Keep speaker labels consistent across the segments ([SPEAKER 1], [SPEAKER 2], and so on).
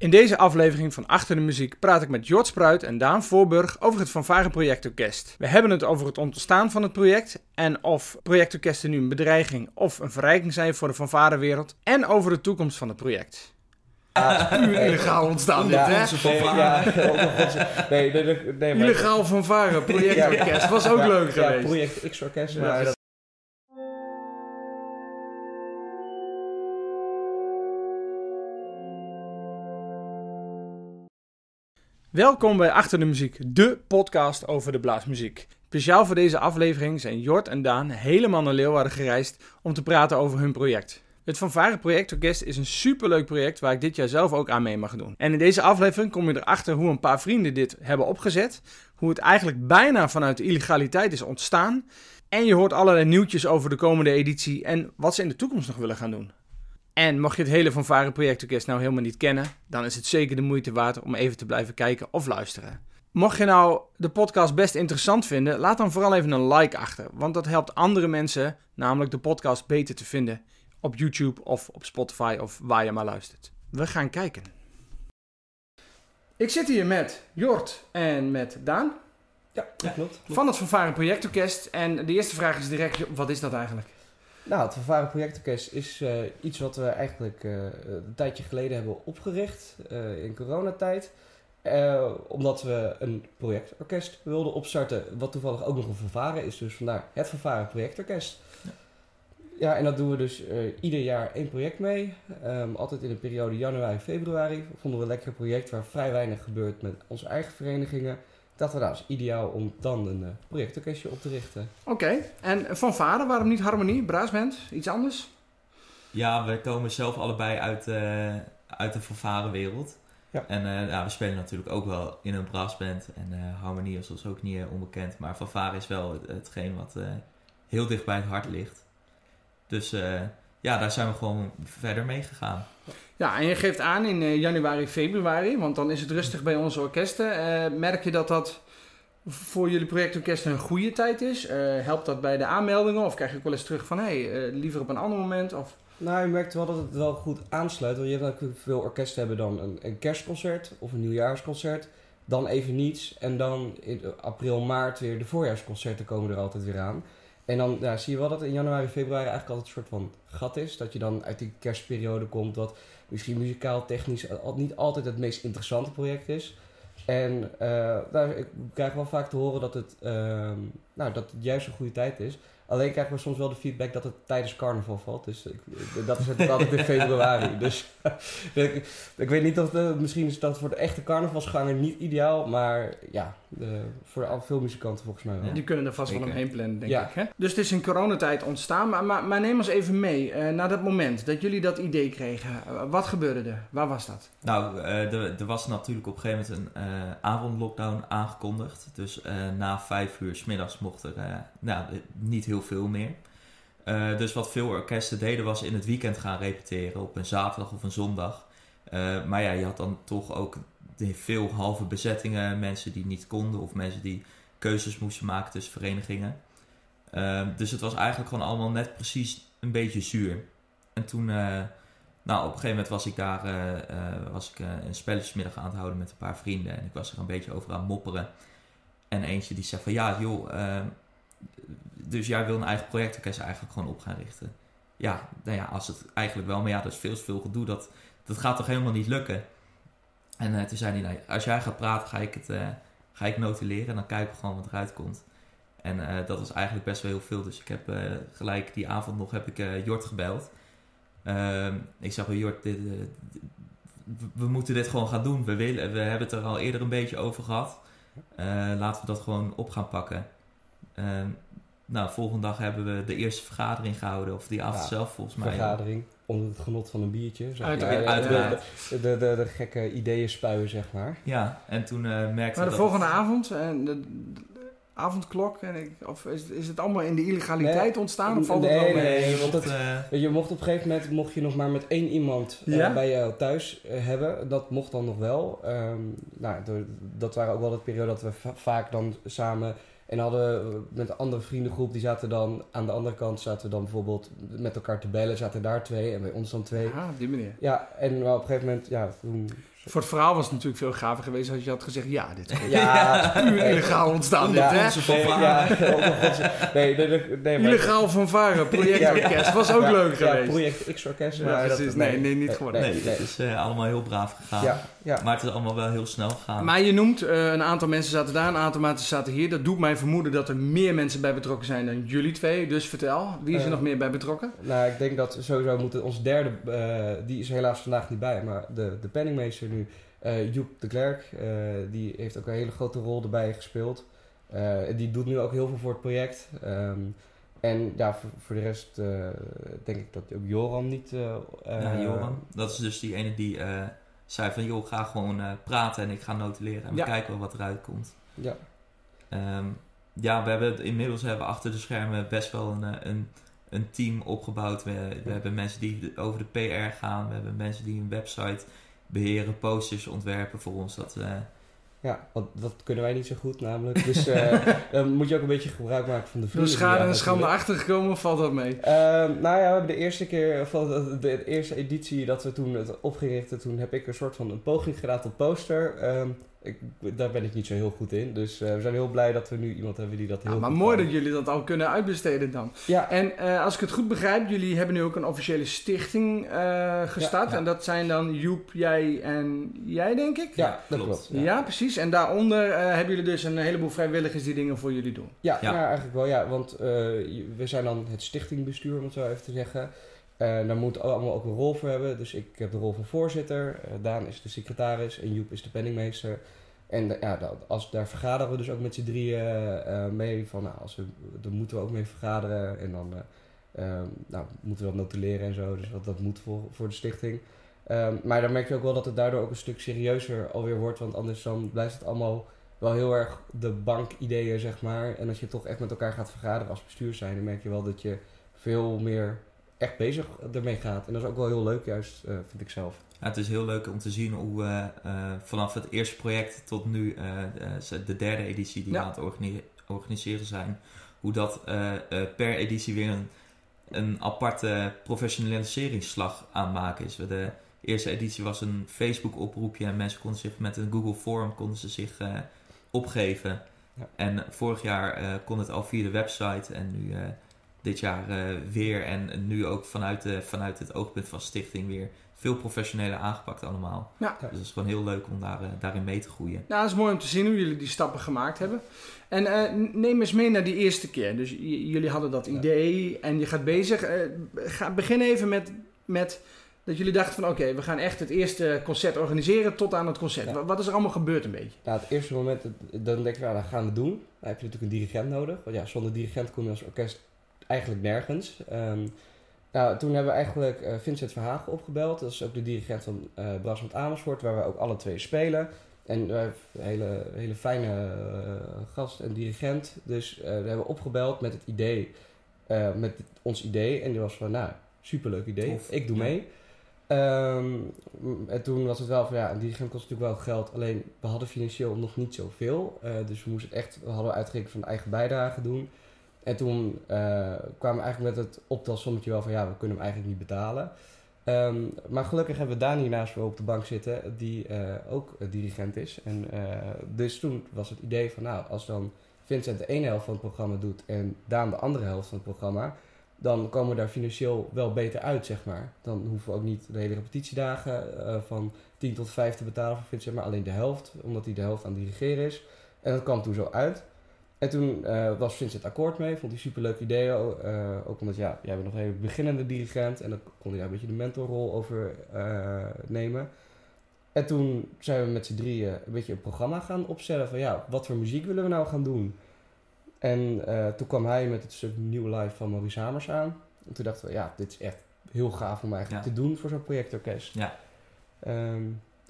[SPEAKER 1] In deze aflevering van Achter de Muziek praat ik met Jort Spruit en Daan Voorburg over het Fanfare Projectorkest. We hebben het over het ontstaan van het project en of projectorkesten nu een bedreiging of een verrijking zijn voor de fanfarewereld en over de toekomst van het project. Puur illegaal ontstaan dit, hè?
[SPEAKER 2] Ja, nee, nee, nee, nee, maar-
[SPEAKER 1] Illegaal fanfare projectorkest was ook
[SPEAKER 2] Ja,
[SPEAKER 1] leuk
[SPEAKER 2] ja,
[SPEAKER 1] geweest.
[SPEAKER 2] project X-Orkest,
[SPEAKER 1] Welkom bij Achter de Muziek, de podcast over de blaasmuziek. Speciaal voor deze aflevering zijn Jort en Daan helemaal naar Leeuwarden gereisd om te praten over hun project. Het Fanfare Projectorkest is een superleuk project waar ik dit jaar zelf ook aan mee mag doen. En in deze aflevering kom je erachter hoe een paar vrienden dit hebben opgezet, hoe het eigenlijk bijna vanuit de illegaliteit is ontstaan. En je hoort allerlei nieuwtjes over de komende editie en wat ze in de toekomst nog willen gaan doen. En mocht je het hele Fanfare Projectorkest nou helemaal niet kennen, dan is het zeker de moeite waard om even te blijven kijken of luisteren. Mocht je nou de podcast best interessant vinden, laat dan vooral even een like achter, want dat helpt andere mensen namelijk de podcast beter te vinden op YouTube of op Spotify of waar je maar luistert. We gaan kijken. Ik zit hier met Jort en met Daan
[SPEAKER 2] Ja, dat klopt.
[SPEAKER 1] van het Fanfare Projectorkest en de eerste vraag is direct, wat is dat eigenlijk?
[SPEAKER 2] Nou, het Vervaren Projectorkest is eh, iets wat we eigenlijk eh, een tijdje geleden hebben opgericht eh, in coronatijd. Omdat we een projectorkest wilden opstarten, wat toevallig ook nog een vervaren is. Dus vandaar het Vervaren Projectorkest. Ja. en dat doen we dus ieder jaar één project mee. Ehm, altijd in de periode januari-februari. Vonden we een lekker project waar vrij weinig gebeurt met onze eigen verenigingen. Dat we nou, is ideaal om dan een eh, projectorkestje op te richten.
[SPEAKER 1] Oké, en Fanfare, waarom niet Harmonie, Braasband, iets anders?
[SPEAKER 3] Ja, we komen zelf allebei uit, eh, uit de fanfarewereld.
[SPEAKER 2] Ja.
[SPEAKER 3] En eh, ja, we spelen natuurlijk ook wel in een brassband. En eh, harmonie is ons ook niet onbekend. Maar fanfare is wel het, hetgeen wat eh, heel dicht bij het hart ligt. Dus eh, ja, daar zijn we gewoon verder mee gegaan.
[SPEAKER 1] Ja, en je geeft aan in eh, januari, februari, want dan is het rustig bij onze orkesten. Eh, merk je dat dat voor jullie projectorkesten een goede tijd is? Eh, helpt dat bij de aanmeldingen? Of krijg je ook wel eens terug van, hé, hey, eh, liever op een ander moment? Of...
[SPEAKER 2] Nou, je merkt wel dat het wel goed aansluit. Want je hebt natuurlijk veel orkesten hebben dan een, een kerstconcert of een nieuwjaarsconcert. Dan even niets. En dan in april, maart weer de voorjaarsconcerten komen er altijd weer aan. En dan ja, zie je wel dat in januari, februari eigenlijk altijd een soort van gat is. Dat je dan uit die kerstperiode komt wat misschien muzikaal, technisch niet altijd het meest interessante project is. En eh, ik krijg wel vaak te horen dat het, ehm, nou, dat het juist een goede tijd is. Alleen krijgen we soms wel de feedback dat het tijdens carnaval valt. Dus ik, dat is natuurlijk altijd in februari. Dus ik, ik weet niet of de, misschien is dat voor de echte carnavalsganger niet ideaal. Maar ja, de, voor al veel muzikanten volgens mij wel.
[SPEAKER 3] Ja.
[SPEAKER 1] Die kunnen er vast wel omheen plannen, denk
[SPEAKER 2] Ja.
[SPEAKER 1] ik. Hè? Dus het is in coronatijd ontstaan. Maar, maar, maar neem ons even mee eh, naar dat moment dat jullie dat idee kregen. Eh, wat gebeurde er? Waar was dat?
[SPEAKER 3] Nou, eh, er er was natuurlijk op een gegeven moment een eh, avondlockdown aangekondigd. Dus eh, na vijf uur 's middags mocht er eh, nou, eh, niet heel veel meer. Eh, dus wat veel orkesten deden was in het weekend gaan repeteren op een zaterdag of een zondag. Maar ja, je had dan toch ook veel halve bezettingen, mensen die niet konden of mensen die keuzes moesten maken tussen verenigingen. Dus het was eigenlijk gewoon allemaal net precies een beetje zuur. En toen, nou, op een gegeven moment was ik daar was ik, een spelletjesmiddag aan het houden met een paar vrienden. En ik was er een beetje over aan mopperen. En eentje die zegt van ja, joh, eh, dus jij wil een eigen projectorkest eigenlijk gewoon op gaan richten. Ja, nou ja, als het eigenlijk wel, maar ja, dat is veel veel gedoe. Dat, dat gaat toch helemaal niet lukken. En eh, toen zei hij, nou, als jij gaat praten, ga ik het eh, ga ik notuleren en dan kijken we gewoon wat eruit komt. En eh, dat was eigenlijk best wel heel veel. Dus ik heb gelijk die avond nog heb ik Jort gebeld. Ehm, ik zeg Jort, dit, we- we moeten dit gewoon gaan doen. We, willen, we hebben het er al eerder een beetje over gehad. Eh, laten we dat gewoon op gaan pakken. Ehm, nou, volgende dag hebben we de eerste vergadering gehouden. Of die avond
[SPEAKER 2] Ja,
[SPEAKER 3] zelf volgens mij.
[SPEAKER 2] Vergadering onder het genot van een biertje. zeg maar.
[SPEAKER 1] Uiteraard.
[SPEAKER 2] Ja,
[SPEAKER 3] Uiteraard.
[SPEAKER 2] De, de, de, de gekke ideeën spuien, zeg maar.
[SPEAKER 3] Ja, en toen eh, merkte
[SPEAKER 1] Maar
[SPEAKER 3] ik
[SPEAKER 1] de
[SPEAKER 3] dat...
[SPEAKER 1] volgende avond, en de avondklok, en ik, of is, is het allemaal in de illegaliteit
[SPEAKER 2] Nee.
[SPEAKER 1] ontstaan? Of valt het
[SPEAKER 2] Nee,
[SPEAKER 1] wel mee?
[SPEAKER 2] nee.
[SPEAKER 3] Nee,
[SPEAKER 2] want het-
[SPEAKER 3] eh,
[SPEAKER 2] Weet Je mocht op een gegeven moment mocht je nog maar met één iemand eh,
[SPEAKER 1] Ja?
[SPEAKER 2] bij jou thuis eh, hebben. Dat mocht dan nog wel. Ehm, nou, door- dat waren ook wel de periode dat we va- vaak dan samen. En hadden we met een andere vriendengroep, die zaten dan aan de andere kant, zaten we dan bijvoorbeeld met elkaar te bellen, zaten daar twee en bij ons dan twee.
[SPEAKER 1] Ah, op die manier.
[SPEAKER 2] Ja, en maar op een gegeven moment, ja, toen
[SPEAKER 1] Voor het verhaal was het natuurlijk veel gaver geweest als je had gezegd... Ja, dit is
[SPEAKER 2] Ja,
[SPEAKER 1] puur illegaal ontstaan.
[SPEAKER 2] Ja,
[SPEAKER 1] dit, hè?
[SPEAKER 3] fanfare.
[SPEAKER 2] ja, nee, nee, nee, nee, maar-
[SPEAKER 1] Illegaal fanfare, projectorkest. Was ook
[SPEAKER 2] Ja,
[SPEAKER 1] leuk
[SPEAKER 2] ja,
[SPEAKER 1] geweest.
[SPEAKER 2] project X-orkest.
[SPEAKER 1] Ja,
[SPEAKER 2] dat-.
[SPEAKER 1] Nee, nee, niet geworden.
[SPEAKER 3] Nee,
[SPEAKER 2] Nee,
[SPEAKER 3] het is eh, allemaal heel braaf gegaan.
[SPEAKER 2] Ja, ja.
[SPEAKER 3] Maar het is allemaal wel heel snel gegaan.
[SPEAKER 1] Maar je noemt, eh, een aantal mensen zaten daar, een aantal mensen zaten hier. Dat doet mij vermoeden dat er meer mensen bij betrokken zijn dan jullie twee. Dus vertel, wie is er
[SPEAKER 2] Eh,
[SPEAKER 1] nog meer bij betrokken?
[SPEAKER 2] Nou, ik denk dat sowieso moeten onze derde, eh, die is helaas vandaag niet bij, maar de, de penningmeester nu, eh Joep de Klerk, eh, die heeft ook een hele grote rol erbij gespeeld. Eh, die doet nu ook heel veel voor het project. Ehm, en ja, voor, voor de rest denk ik dat ook Joran niet...
[SPEAKER 3] ja, Johan, dat is dus die ene die eh, zei van... joh, ga gewoon praten en ik ga notuleren. En we kijken wel wat eruit komt.
[SPEAKER 2] Ja,
[SPEAKER 3] Ehm, ja, we hebben, inmiddels hebben we achter de schermen best wel een, een, een team opgebouwd. We, we hebben mensen die over de PR gaan. We hebben mensen die een website beheren, posters ontwerpen voor ons. Dat, eh,
[SPEAKER 2] ja want dat kunnen wij niet zo goed namelijk. Dus eh, dan moet je ook een beetje gebruik maken van de vrienden. die
[SPEAKER 1] schade en schande achtergekomen, valt dat mee?
[SPEAKER 2] Ehm, nou ja, we hebben de eerste keer, van de, de eerste editie dat we toen het opgericht, toen heb ik een soort van een poging gedaan tot poster. Ehm, ik, daar ben ik niet zo heel goed in. Dus eh, we zijn heel blij dat we nu iemand hebben die dat heel
[SPEAKER 1] Ja, maar
[SPEAKER 2] goed
[SPEAKER 1] mooi
[SPEAKER 2] kan.
[SPEAKER 1] dat jullie dat al kunnen uitbesteden dan.
[SPEAKER 2] Ja,
[SPEAKER 1] En eh, als ik het goed begrijp, jullie hebben nu ook een officiële stichting eh, gestart.
[SPEAKER 3] Ja.
[SPEAKER 1] En dat zijn dan Joep, jij en jij, denk ik?
[SPEAKER 2] ja, dat
[SPEAKER 3] klopt.
[SPEAKER 2] klopt.
[SPEAKER 1] Ja, precies. En daaronder eh, hebben jullie dus een heleboel vrijwilligers die dingen voor jullie doen.
[SPEAKER 2] Ja,
[SPEAKER 3] Ja.
[SPEAKER 2] nou, eigenlijk wel. Ja, want eh, we zijn dan het stichtingbestuur, om het zo even te zeggen. Eh daar moet allemaal ook een rol voor hebben. Dus ik heb de rol van voorzitter. eh, Daan is de secretaris en Joep is de penningmeester. En eh, ja, dat- als, daar vergaderen we dus ook met z'n drieën mee. Van, nou, als we, daar moeten we ook mee vergaderen. En dan eh, ehm, nou, moeten we dat notuleren en zo. Dus dat, dat moet voor, voor de stichting. Ehm, maar dan merk je ook wel dat het daardoor ook een stuk serieuzer alweer wordt. Want anders dan blijft het allemaal wel heel erg de bankideeën, zeg maar. En als je toch echt met elkaar gaat vergaderen als bestuur zijn, dan merk je wel dat je veel meer echt bezig ermee gaat. En dat is ook wel heel leuk, juist, eh, vind ik zelf.
[SPEAKER 3] ja, het is heel leuk om te zien hoe we eh, vanaf het eerste project tot nu, de derde editie die
[SPEAKER 1] Ja.
[SPEAKER 3] we aan het organi- organiseren zijn, hoe dat eh, eh, per editie weer een, een aparte professionaliseringsslag aan het maken is. De eerste editie was een Facebook oproepje en mensen konden zich met een Google Form konden ze zich eh, opgeven.
[SPEAKER 2] Ja.
[SPEAKER 3] En vorig jaar eh, kon het al via de website en nu eh, dit jaar eh, weer en nu ook vanuit, de, vanuit het oogpunt van stichting weer veel professioneler aangepakt allemaal.
[SPEAKER 1] Ja.
[SPEAKER 3] Dus het is gewoon heel leuk om daar, eh, daarin mee te groeien.
[SPEAKER 1] Nou, het is mooi om te zien hoe jullie die stappen gemaakt hebben. En eh, neem eens mee naar die eerste keer. Dus j- jullie hadden dat
[SPEAKER 2] Ja.
[SPEAKER 1] idee en je gaat bezig. Eh, ga, begin even met, met dat jullie dachten van oké, we gaan echt het eerste concert organiseren tot aan het concert.
[SPEAKER 2] Ja.
[SPEAKER 1] Wat, wat is er allemaal gebeurd een beetje?
[SPEAKER 2] Nou, het eerste moment, dan denk je, ja, dat gaan we doen. Dan heb je natuurlijk een dirigent nodig. Want ja, zonder dirigent kom je als orkest eigenlijk nergens. Ehm, nou, toen hebben we eigenlijk eh, Vincent Verhagen opgebeld. Dat is ook de dirigent van eh Brasmond Amersfoort, waar we ook alle twee spelen. En een hele, hele fijne eh, gast en dirigent. Dus eh, we hebben opgebeld met het idee, eh, met ons idee. En die was van, nou, superleuk idee.
[SPEAKER 3] Tof.
[SPEAKER 2] Ik doe
[SPEAKER 3] Ja.
[SPEAKER 2] mee. Ehm, en toen was het wel van, ja, een dirigent kost natuurlijk wel geld. Alleen, we hadden financieel nog niet zoveel. Eh dus we moesten echt, we hadden uitgerekend van eigen bijdrage doen. En toen eh, kwamen we eigenlijk met het optelsommetje wel van, ja, we kunnen hem eigenlijk niet betalen. Ehm, maar gelukkig hebben we Dani naast me op de bank zitten, die eh, ook dirigent is. En eh, dus toen was het idee van, nou, als dan Vincent de ene helft van het programma doet en Daan de andere helft van het programma, dan komen we daar financieel wel beter uit, zeg maar. Dan hoeven we ook niet de hele repetitiedagen van 10 tot 5 te betalen voor Vincent, maar alleen de helft, omdat hij de helft aan het dirigeren is. En dat kwam toen zo uit. En toen eh, was Vincent akkoord mee, vond hij super leuk idee. eh, ook omdat, ja, jij bent nog hele beginnende dirigent en dan kon hij daar een beetje de mentorrol over eh, nemen. En toen zijn we met z'n drieën een beetje een programma gaan opstellen van, ja, wat voor muziek willen we nou gaan doen? En toen kwam hij met het stuk New Life van Maurice Hamers aan. En toen dachten we, ja, dit is echt heel gaaf om eigenlijk
[SPEAKER 3] Ja.
[SPEAKER 2] te doen voor zo'n projectorkest.
[SPEAKER 3] Ja.
[SPEAKER 2] Ehm,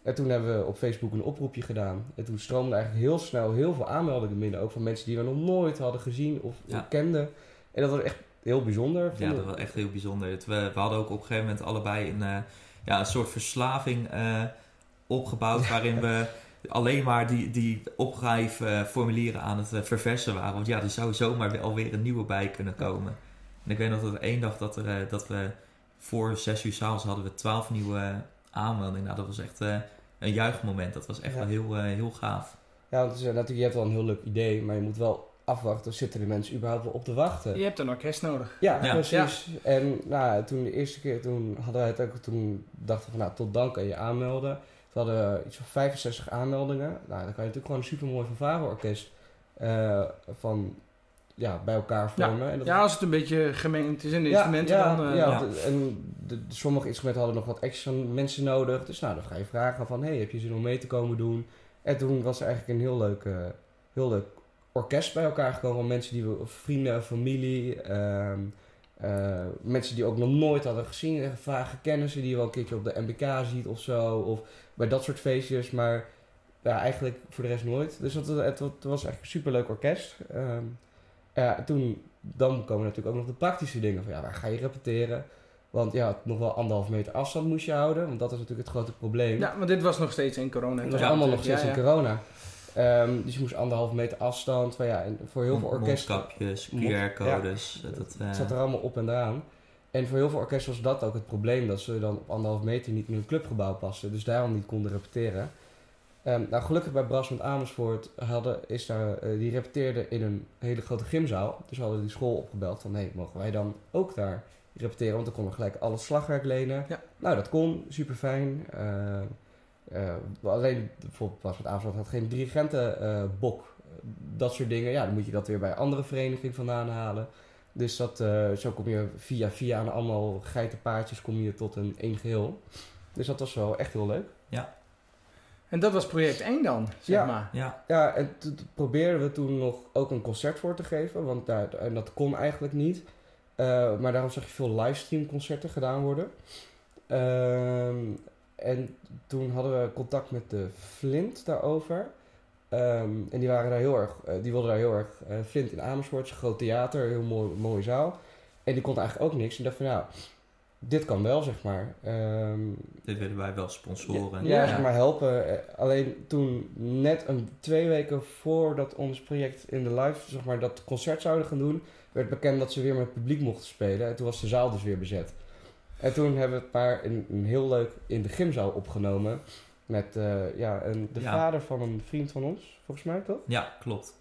[SPEAKER 2] en toen hebben we op Facebook een oproepje gedaan. En toen stroomde eigenlijk heel snel heel veel aanmeldingen binnen. Ook van mensen die we nog nooit hadden gezien of
[SPEAKER 3] Ja.
[SPEAKER 2] kenden. En dat was echt heel bijzonder.
[SPEAKER 3] Ja, dat was echt heel bijzonder. We, we hadden ook op een gegeven moment allebei een, eh, ja, een soort verslaving eh, opgebouwd waarin we alleen maar die, die opschrijfformulieren aan het eh, verversen waren. Want ja, er zou zomaar wel weer een nieuwe bij kunnen komen. En ik weet nog dat er één dag dat, er, eh, dat we voor zes uur s'avonds hadden we twaalf nieuwe aanmeldingen. Nou, dat was echt... eh, een juichmoment. Dat was echt
[SPEAKER 2] Ja.
[SPEAKER 3] wel heel, eh, heel gaaf.
[SPEAKER 2] Ja, want is, natuurlijk, je hebt wel een heel leuk idee, maar je moet wel afwachten. Zitten de mensen überhaupt wel op te wachten?
[SPEAKER 1] Je hebt een orkest nodig.
[SPEAKER 2] Ja,
[SPEAKER 3] Ja.
[SPEAKER 2] precies. En nou, toen de eerste keer, toen hadden wij het ook, toen dachten we van, nou, tot dan kan je aanmelden. We hadden iets van 65 aanmeldingen. Nou, dan kan je natuurlijk gewoon een supermooi fanfareorkest eh van, ja, bij elkaar vormen. En dat
[SPEAKER 1] Ja, als het een beetje gemengd is in de
[SPEAKER 2] ja,
[SPEAKER 1] instrumenten
[SPEAKER 2] ja,
[SPEAKER 1] dan... eh,
[SPEAKER 2] ja,
[SPEAKER 3] ja.
[SPEAKER 2] de- en de, de- sommige instrumenten hadden nog wat extra mensen nodig. Dus nou, dan ga je vragen van, hey, heb je zin om mee te komen doen? En toen was er eigenlijk een heel leuk, eh, heel leuk orkest bij elkaar gekomen. Van mensen die we, vrienden, familie, ehm, eh, mensen die ook nog nooit hadden gezien. eh, Vage kennissen die je wel een keertje op de MBK ziet of zo. Of bij dat soort feestjes. Maar ja, eigenlijk voor de rest nooit. Dus dat, het, het was eigenlijk een superleuk orkest. Ja, en toen, dan komen natuurlijk ook nog de praktische dingen. Van ja, waar ga je repeteren? Want ja, nog wel anderhalf meter afstand moest je houden. Want dat is natuurlijk het grote probleem.
[SPEAKER 1] Ja, want dit was nog steeds in corona.
[SPEAKER 2] Het was
[SPEAKER 3] Ja,
[SPEAKER 2] allemaal nog steeds
[SPEAKER 1] Ja,
[SPEAKER 2] in corona. Ehm, dus je moest anderhalf meter afstand. Maar ja, en voor heel veel orkesten
[SPEAKER 3] Mondkapjes,
[SPEAKER 2] Mond-
[SPEAKER 3] QR-codes. Dat, eh,
[SPEAKER 2] het zat er allemaal op en eraan. En voor heel veel orkesten was dat ook het probleem. Dat ze dan op anderhalf meter niet in hun clubgebouw pasten. Dus daarom niet konden repeteren. Ehm, nou, gelukkig bij Bras met Amersfoort hadden, is daar, eh, die repeteerde in een hele grote gymzaal. Dus hadden die school opgebeld van, hé, mogen wij dan ook daar repeteren? Want dan konden we gelijk al het slagwerk lenen.
[SPEAKER 1] Ja.
[SPEAKER 2] Nou, dat kon, super fijn. alleen, bijvoorbeeld Bras met Amersfoort had geen dirigentenbok. dat soort dingen. Ja, dan moet je dat weer bij andere vereniging vandaan halen. Dus dat, eh, zo kom je via via aan allemaal geitenpaardjes kom je tot een één geheel. Dus dat was wel echt heel leuk.
[SPEAKER 1] En dat was project 1 dan, zeg
[SPEAKER 2] Ja.
[SPEAKER 1] maar.
[SPEAKER 3] ja,
[SPEAKER 2] Ja, en t- t- probeerden we toen nog ook een concert voor te geven, want daar, en dat kon eigenlijk niet. Eh, maar daarom zag je veel livestream concerten gedaan worden. Ehm, en toen hadden we contact met de Flint daarover. Ehm, en die waren daar heel erg, eh, die wilden daar heel erg. eh, Flint in Amersfoort, is een groot theater, heel mooi, mooie zaal. En die kon eigenlijk ook niks. En dacht van nou, dit kan wel, zeg maar. Ehm,
[SPEAKER 3] dit willen wij wel sponsoren.
[SPEAKER 2] ja,
[SPEAKER 1] Ja.
[SPEAKER 2] zeg maar helpen. Eh, Alleen toen, net een, twee weken voordat ons project in de live, zeg maar, dat concert zouden gaan doen, werd bekend dat ze weer met publiek mochten spelen. En toen was de zaal dus weer bezet. En toen hebben we het maar een, een heel leuk in de gymzaal opgenomen. Met eh, ja, een, de
[SPEAKER 3] Ja.
[SPEAKER 2] vader van een vriend van ons, volgens mij toch?
[SPEAKER 3] Ja, klopt.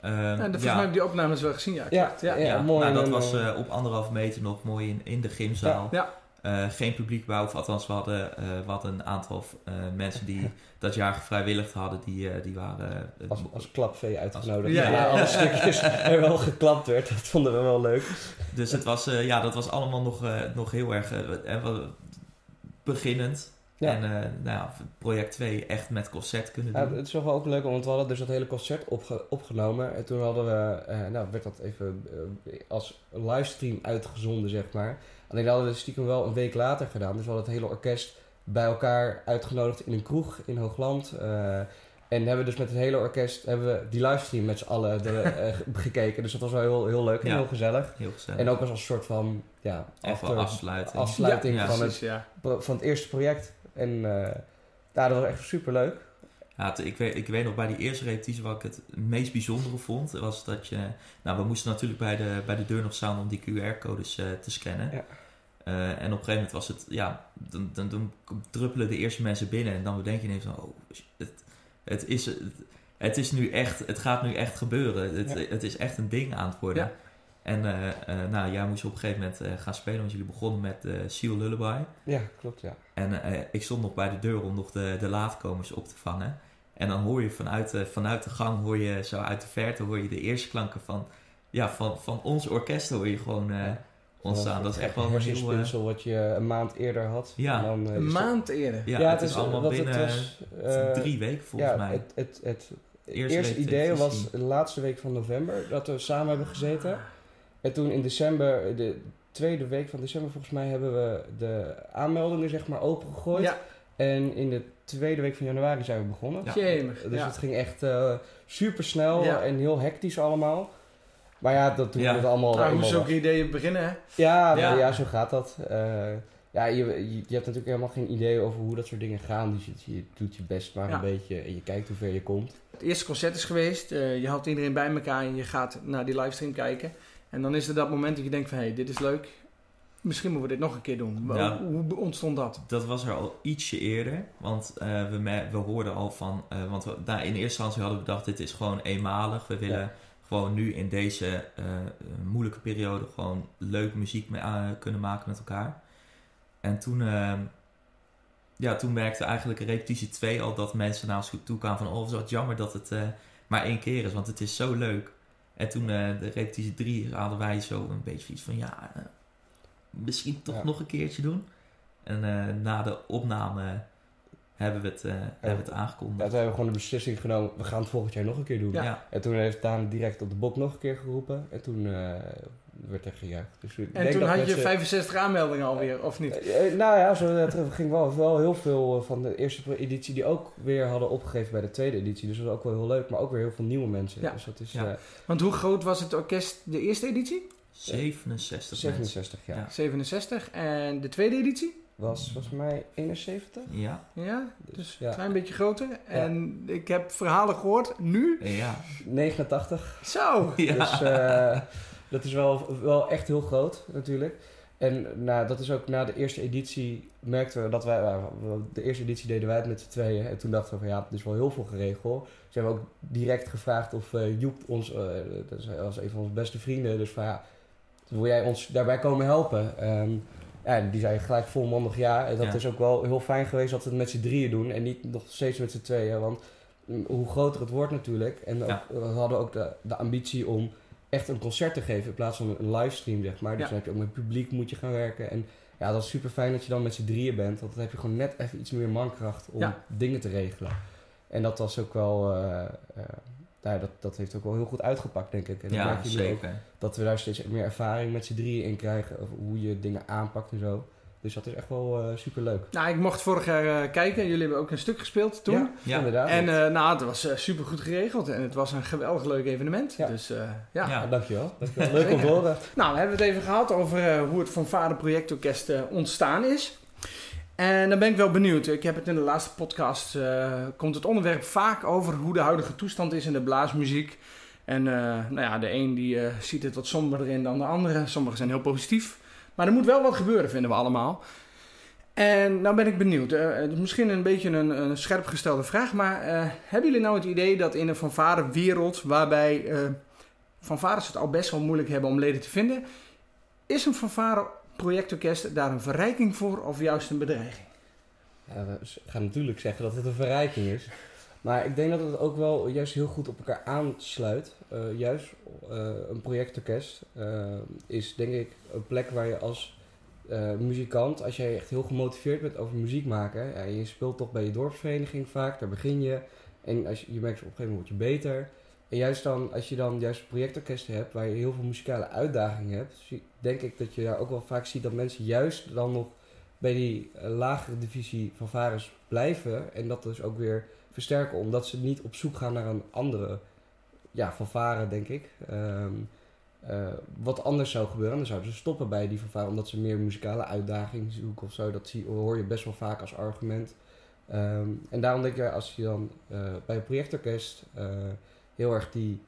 [SPEAKER 3] Ehm,
[SPEAKER 1] Ja, de, volgens
[SPEAKER 3] ja.
[SPEAKER 1] mij heb die opnames wel gezien, ja.
[SPEAKER 2] Ja,
[SPEAKER 1] ja.
[SPEAKER 2] ja.
[SPEAKER 3] Ja,
[SPEAKER 2] mooi
[SPEAKER 3] nou, dat was
[SPEAKER 2] eh,
[SPEAKER 3] eh, op anderhalf meter nog mooi in, in de gymzaal.
[SPEAKER 1] Ja.
[SPEAKER 3] Eh, geen publiek bij, of althans we hadden, eh, we hadden een aantal eh, mensen die dat jaar gevrijwilligd hadden, die, eh, die waren...
[SPEAKER 2] als, als klapvee uitgenodigd.
[SPEAKER 1] Ja,
[SPEAKER 2] Ja,
[SPEAKER 1] ja.
[SPEAKER 2] alle stukjes er wel geklapt werd. Dat vonden we wel leuk.
[SPEAKER 3] Dus het was, eh, ja, dat was allemaal nog, eh, nog heel erg beginnend.
[SPEAKER 2] Ja.
[SPEAKER 3] En eh, nou project 2 echt met concert kunnen
[SPEAKER 2] Ja,
[SPEAKER 3] doen.
[SPEAKER 2] het is wel ook leuk, want we hadden dus dat hele concert opge- opgenomen. En toen hadden we, eh, nou werd dat even eh, als livestream uitgezonden, zeg maar. Alleen dat hadden we stiekem wel een week later gedaan. Dus we hadden het hele orkest bij elkaar uitgenodigd in een kroeg in Hoogland. En hebben we dus met het hele orkest hebben we die livestream met z'n allen de, gekeken. Dus dat was wel heel, heel leuk en
[SPEAKER 3] Ja.
[SPEAKER 2] heel gezellig.
[SPEAKER 3] Heel gezellig.
[SPEAKER 2] En ook als een soort van ja, after- afsluiting
[SPEAKER 3] Ja,
[SPEAKER 2] van,
[SPEAKER 1] Precies,
[SPEAKER 2] het, van het eerste project. En ja, dat was echt super leuk.
[SPEAKER 3] Ja, ik, weet, ik weet nog bij die eerste repetitie wat ik het meest bijzondere vond, was dat je... Nou, we moesten natuurlijk bij de, bij de deur nog staan om die QR-codes eh, te scannen.
[SPEAKER 2] Ja.
[SPEAKER 3] Eh, en op een gegeven moment was het, ja, dan, dan, dan druppelen de eerste mensen binnen en dan bedenk je ineens van, oh, het, het, is, het, het is nu echt, het gaat nu echt gebeuren. Het,
[SPEAKER 2] Ja.
[SPEAKER 3] het is echt een ding aan het worden.
[SPEAKER 1] Ja.
[SPEAKER 3] En eh, eh, nou, jij moest op een gegeven moment eh, gaan spelen, want jullie begonnen met eh Seal Lullaby.
[SPEAKER 2] Ja, klopt ja.
[SPEAKER 3] En eh, ik stond nog bij de deur om nog de, de laatkomers op te vangen. En dan hoor je vanuit de, vanuit de gang, hoor je zo uit de verte, hoor je de eerste klanken van, ja, van, van ons orkest hoor je gewoon eh, ontstaan. Dat is echt wel
[SPEAKER 2] een hersenspinsel wat je een maand eerder had.
[SPEAKER 3] Ja.
[SPEAKER 2] En dan,
[SPEAKER 1] Een maand eerder.
[SPEAKER 3] ja, het is allemaal
[SPEAKER 2] wat het
[SPEAKER 3] binnen
[SPEAKER 2] was, eh,
[SPEAKER 3] drie weken volgens
[SPEAKER 2] ja,
[SPEAKER 3] mij.
[SPEAKER 2] Het, het, het
[SPEAKER 3] Eerste
[SPEAKER 2] eerste,
[SPEAKER 3] week
[SPEAKER 2] idee was de laatste week van november dat we samen hebben gezeten. En toen in december, de tweede week van december volgens mij, hebben we de aanmeldingen zeg maar opengegooid.
[SPEAKER 1] Ja,
[SPEAKER 2] En in de tweede week van januari zijn we begonnen.
[SPEAKER 3] Ja.
[SPEAKER 2] Dus
[SPEAKER 1] ja.
[SPEAKER 2] het ging echt super snel
[SPEAKER 1] Ja.
[SPEAKER 2] en heel hectisch allemaal. Maar ja, dat doen
[SPEAKER 3] Ja.
[SPEAKER 2] we het allemaal.
[SPEAKER 1] Nou,
[SPEAKER 2] eenmaal
[SPEAKER 1] moesten
[SPEAKER 2] was.
[SPEAKER 1] ook ideeën beginnen, hè?
[SPEAKER 2] Ja,
[SPEAKER 1] Ja.
[SPEAKER 2] ja. zo gaat dat. Eh, ja, je, je, je hebt natuurlijk helemaal geen idee over hoe dat soort dingen gaan. Dus je, je doet je best maar
[SPEAKER 1] Ja.
[SPEAKER 2] een beetje en je kijkt hoe ver je komt.
[SPEAKER 1] Het eerste concert is geweest. eh, je haalt iedereen bij elkaar en je gaat naar die livestream kijken. En dan is er dat moment dat je denkt van, hé, hey, dit is leuk. misschien moeten we dit nog een keer doen.
[SPEAKER 3] Ja.
[SPEAKER 1] Hoe, hoe ontstond dat?
[SPEAKER 3] Dat was er al ietsje eerder, want eh, we, we hoorden al van, eh, want we, nou, in eerste instantie hadden we bedacht, dit is gewoon eenmalig. We willen
[SPEAKER 2] Ja.
[SPEAKER 3] gewoon nu in deze eh, moeilijke periode gewoon leuke muziek mee, kunnen maken met elkaar. En toen, eh, ja, toen merkte eigenlijk repetitie 2 al dat mensen naar ons toe kwamen van, oh, het is wat jammer dat het maar één keer is, want het is zo leuk. En toen eh, de repetitie 3 hadden wij zo een beetje iets van, ja, eh, misschien toch
[SPEAKER 2] Ja.
[SPEAKER 3] nog een keertje doen. En eh, na de opname hebben we het, eh, hebben we het
[SPEAKER 2] Ja,
[SPEAKER 3] aangekondigd.
[SPEAKER 2] toen hebben we gewoon de beslissing genomen, we gaan het volgend jaar nog een keer doen.
[SPEAKER 3] Ja.
[SPEAKER 1] Ja.
[SPEAKER 2] En toen heeft Daan direct op de bok nog een keer geroepen. En toen eh, werd er gejuicht. Dus ik
[SPEAKER 1] En
[SPEAKER 2] denk
[SPEAKER 1] toen
[SPEAKER 2] dat
[SPEAKER 1] had je
[SPEAKER 2] mensen-
[SPEAKER 1] 65 aanmeldingen alweer, of niet?
[SPEAKER 2] Eh, nou ja, zo, het ging wel, wel heel veel van de eerste editie die ook weer hadden opgegeven bij de tweede editie. Dus dat was ook wel heel leuk, maar ook weer heel veel nieuwe mensen.
[SPEAKER 1] Ja.
[SPEAKER 2] Dus dat is
[SPEAKER 3] Ja.
[SPEAKER 1] Want hoe groot was het orkest de eerste editie?
[SPEAKER 3] 67 mensen.
[SPEAKER 2] 67 jaar.
[SPEAKER 3] Ja.
[SPEAKER 1] 67. En de tweede editie?
[SPEAKER 2] Was volgens mij 71.
[SPEAKER 3] Ja,
[SPEAKER 1] Ja,
[SPEAKER 2] Dus,
[SPEAKER 1] dus
[SPEAKER 2] ja.
[SPEAKER 1] een klein beetje groter. En ik heb verhalen gehoord, nu.
[SPEAKER 3] ja.
[SPEAKER 2] 89.
[SPEAKER 1] Zo!
[SPEAKER 3] ja.
[SPEAKER 2] Dus eh, dat is wel, wel echt heel groot natuurlijk. En nou, dat is ook na de eerste editie merkten we dat wij, nou, we- de eerste editie deden wij het met z'n tweeën. En toen dachten we van ja, er is wel heel veel geregeld. Dus we hebben ook direct gevraagd of eh, Joep ons, eh, dat is- was een van onze beste vrienden, dus van ja, wil jij ons daarbij komen helpen? Ehm, ja, en die zei gelijk volmondig ja. En dat
[SPEAKER 3] Ja.
[SPEAKER 2] is ook wel heel fijn geweest dat we het met z'n drieën doen en niet nog steeds met z'n tweeën. Want mm, hoe groter het wordt natuurlijk. En ook,
[SPEAKER 3] Ja.
[SPEAKER 2] we hadden ook de, de ambitie om echt een concert te geven in plaats van een livestream, zeg maar. Dus dan heb je ook met publiek moet je gaan werken. En ja, dat is super fijn dat je dan met z'n drieën bent. Want dan heb je gewoon net even iets meer mankracht om dingen te regelen. En dat was ook wel... eh, eh, nou ja, dat, dat heeft ook wel heel goed uitgepakt, denk ik. En dat
[SPEAKER 3] ja
[SPEAKER 2] merk je nu ook,
[SPEAKER 3] zeker.
[SPEAKER 2] dat we daar steeds meer ervaring met z'n drieën in krijgen. Over hoe je dingen aanpakt en zo. Dus dat is echt wel eh super leuk.
[SPEAKER 1] Nou, ik mocht vorig jaar eh, kijken. Jullie hebben ook een stuk gespeeld toen.
[SPEAKER 2] Ja,
[SPEAKER 3] Ja.
[SPEAKER 2] inderdaad.
[SPEAKER 1] En eh, nou, het was super goed geregeld. En het was een geweldig leuk evenement.
[SPEAKER 2] Ja.
[SPEAKER 1] Dus eh, ja.
[SPEAKER 3] Ja.
[SPEAKER 2] Ja, dankjewel. dankjewel. Leuk om te
[SPEAKER 1] Zeker.
[SPEAKER 2] horen.
[SPEAKER 1] Nou, we hebben het even gehad over eh, hoe het Van Vader Projectorkest eh, ontstaan is. En dan ben ik wel benieuwd. Ik heb het in de laatste podcast, eh, komt het onderwerp vaak over hoe de huidige toestand is in de blaasmuziek. En eh, nou ja, de een die eh, ziet het wat somberder in dan de andere. Sommigen zijn heel positief. Maar er moet wel wat gebeuren, vinden we allemaal. En nou ben ik benieuwd. Misschien een beetje een, een scherp gestelde vraag. Maar hebben jullie nou het idee dat in een fanfare wereld waarbij fanfares het al best wel moeilijk hebben om leden te vinden, is een fanfare projectorkest daar een verrijking voor of juist een bedreiging?
[SPEAKER 2] We gaan natuurlijk zeggen dat het een verrijking is. Maar ik denk dat het ook wel juist heel goed op elkaar aansluit. Eh, juist eh, een projectorkest eh, is denk ik een plek waar je als muzikant, als jij echt heel gemotiveerd bent over muziek maken, ja, je speelt toch bij je dorpsvereniging vaak, daar begin je. En als je, je merkt op een gegeven moment je beter. En juist dan, als je dan juist projectorkesten hebt waar je heel veel muzikale uitdagingen hebt, denk ik dat je daar ook wel vaak ziet dat mensen juist dan nog bij die eh, lagere divisie van Vares blijven. En dat dus ook weer versterken, omdat ze niet op zoek gaan naar een andere ja, fanfare, denk ik. Ehm, eh, wat anders zou gebeuren, dan zouden ze stoppen bij die fanfare, omdat ze meer muzikale uitdaging zoeken of zo. Dat zie, hoor je best wel vaak als argument. Ehm, en daarom denk ik, als je dan eh, bij een projectorkest heel erg die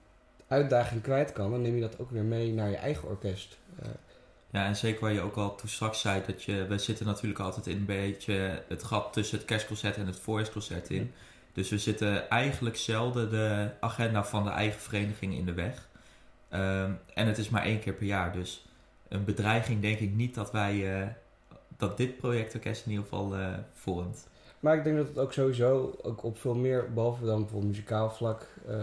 [SPEAKER 2] uitdaging kwijt kan, dan neem je dat ook weer mee naar je eigen orkest. Eh,
[SPEAKER 3] Ja, en zeker waar je ook al toen straks zei, dat je, we zitten natuurlijk altijd in een beetje het gat tussen het kerstconcert en het voorjaarsconcert in. Dus we zitten eigenlijk zelden de agenda van de eigen vereniging in de weg. Ehm, en het is maar één keer per jaar, dus een bedreiging denk ik niet dat wij, eh, dat dit projectorkest in ieder geval eh, vormt.
[SPEAKER 2] Maar ik denk dat het ook sowieso ook op veel meer, behalve dan bijvoorbeeld muzikaal vlak eh,